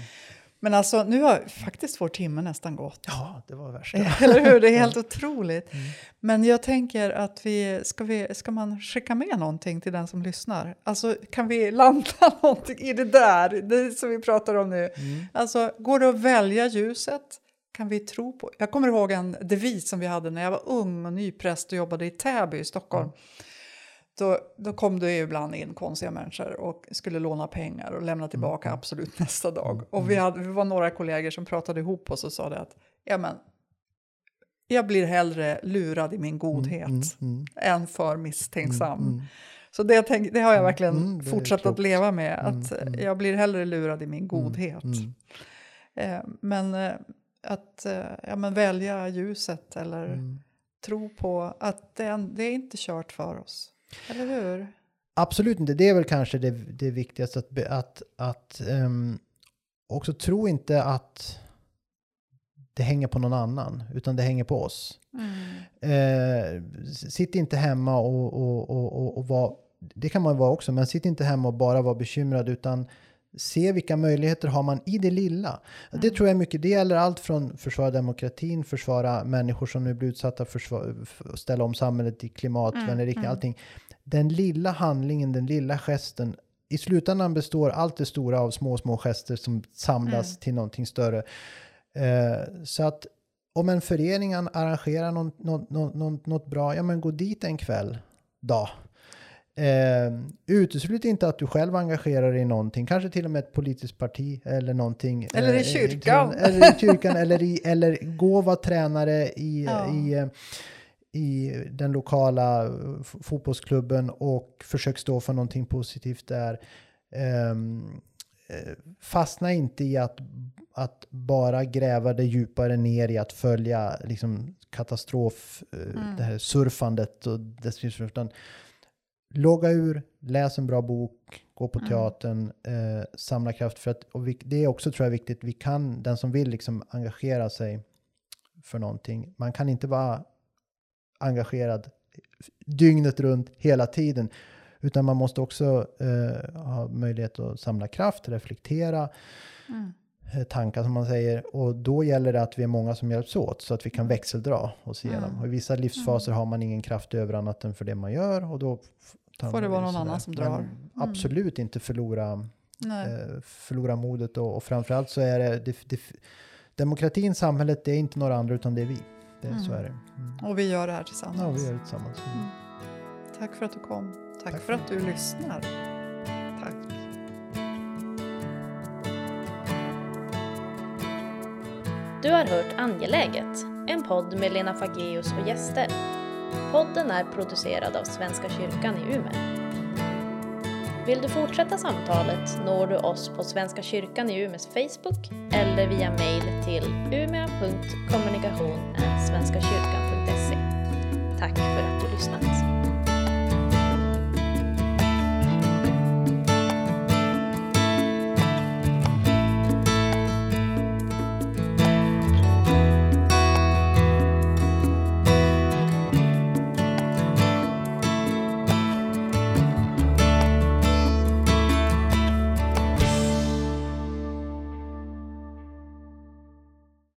[SPEAKER 2] Men alltså, nu har faktiskt vår timme nästan gått.
[SPEAKER 1] Ja, det var värsta.
[SPEAKER 2] Eller hur? Det är helt otroligt.
[SPEAKER 1] Mm.
[SPEAKER 2] Men jag tänker att vi ska, vi, ska man skicka med någonting till den som lyssnar? Alltså, kan vi landa någonting i det där, det som vi pratar om nu?
[SPEAKER 1] Mm.
[SPEAKER 2] Alltså, går det att välja ljuset? Kan vi tro på? Jag kommer ihåg en devis som vi hade när jag var ung och nypräst och jobbade i Täby i Stockholm. Då, då kom det ibland in konstiga människor och skulle låna pengar och lämna tillbaka absolut nästa dag. Och vi, hade, vi var några kollegor som pratade ihop oss och sa det att ja, men, jag blir hellre lurad i min godhet
[SPEAKER 1] Mm, mm,
[SPEAKER 2] än för misstänksam.
[SPEAKER 1] mm, mm.
[SPEAKER 2] Så det, tänk, det har jag verkligen
[SPEAKER 1] mm,
[SPEAKER 2] fortsatt att leva med.
[SPEAKER 1] Mm,
[SPEAKER 2] Att
[SPEAKER 1] mm.
[SPEAKER 2] jag blir hellre lurad i min godhet.
[SPEAKER 1] mm.
[SPEAKER 2] Eh, men eh, att eh, ja, men välja ljuset eller
[SPEAKER 1] Mm.
[SPEAKER 2] tro på att det, är- det är inte kört för oss. Eller hur?
[SPEAKER 1] Absolut inte. Det är väl kanske det, det viktigaste att, att, att ehm, också tro inte att det hänger på någon annan, utan det hänger på oss. Eh, s- sitt inte hemma och, och, och, och, och var, det kan man vara också, men sitt inte hemma och bara vara bekymrad, utan se vilka möjligheter har man i det lilla. Det tror jag mycket, det gäller allt från försvara demokratin, försvara människor som nu blir utsatta, försvara, ställa om samhället i klimatvänlig
[SPEAKER 2] Mm,
[SPEAKER 1] riktning,
[SPEAKER 2] mm.
[SPEAKER 1] allting. Den lilla handlingen, den lilla gesten i slutändan består allt det stora av små, små gester som samlas
[SPEAKER 2] Mm.
[SPEAKER 1] till någonting större. Eh, så att om en förening an- arrangerar något, något, något, något, något bra, ja men gå dit en kväll då. Eh, uteslut inte att du själv engagerar dig i någonting, kanske till och med ett politiskt parti eller någonting.
[SPEAKER 2] Eller i
[SPEAKER 1] eh,
[SPEAKER 2] kyrkan.
[SPEAKER 1] Eller i kyrkan, eller, i, eller gå och vara tränare i,
[SPEAKER 2] Ja.
[SPEAKER 1] i, eh, i den lokala eh, fotbollsklubben och försök stå för någonting positivt där. Ehm, eh, fastna inte i att, att bara gräva det djupare ner i att följa liksom, katastrof, eh,
[SPEAKER 2] Mm.
[SPEAKER 1] det här surfandet och dessutom, utan logga ur, läs en bra bok, gå på
[SPEAKER 2] Mm.
[SPEAKER 1] teatern, eh, samla kraft för att, och vi, det är också tror jag viktigt, vi kan, den som vill liksom engagera sig för någonting, man kan inte vara engagerad dygnet runt hela tiden. Utan man måste också eh, ha möjlighet att samla kraft, reflektera,
[SPEAKER 2] Mm.
[SPEAKER 1] eh, tankar som man säger. Och då gäller det att vi är många som hjälps åt så att vi kan växeldra oss igenom.
[SPEAKER 2] Mm.
[SPEAKER 1] Och I vissa livsfaser har man ingen kraft över annat än för det man gör. Och då
[SPEAKER 2] Får det vara någon annan som drar. Mm.
[SPEAKER 1] Absolut inte förlora, eh, förlora modet. Och, och framförallt så är det, det, det demokratin, samhället, det är inte några andra utan det är vi. Det, Så
[SPEAKER 2] Mm.
[SPEAKER 1] är det. Mm.
[SPEAKER 2] Och vi gör det här tillsammans.
[SPEAKER 1] Ja, vi gör det tillsammans. Mm.
[SPEAKER 2] Tack för att du kom. Tack,
[SPEAKER 1] Tack
[SPEAKER 2] för
[SPEAKER 1] för
[SPEAKER 2] att du lyssnar. Tack.
[SPEAKER 3] Du har hört Angeläget, en podd med Lena Fageus och gäster. Podden är producerad av Svenska kyrkan i Umeå. Vill du fortsätta samtalet når du oss på Svenska kyrkan i Umeås Facebook eller via mail till umea.kommunikation.svenskakyrkan.se. Tack för att du lyssnat.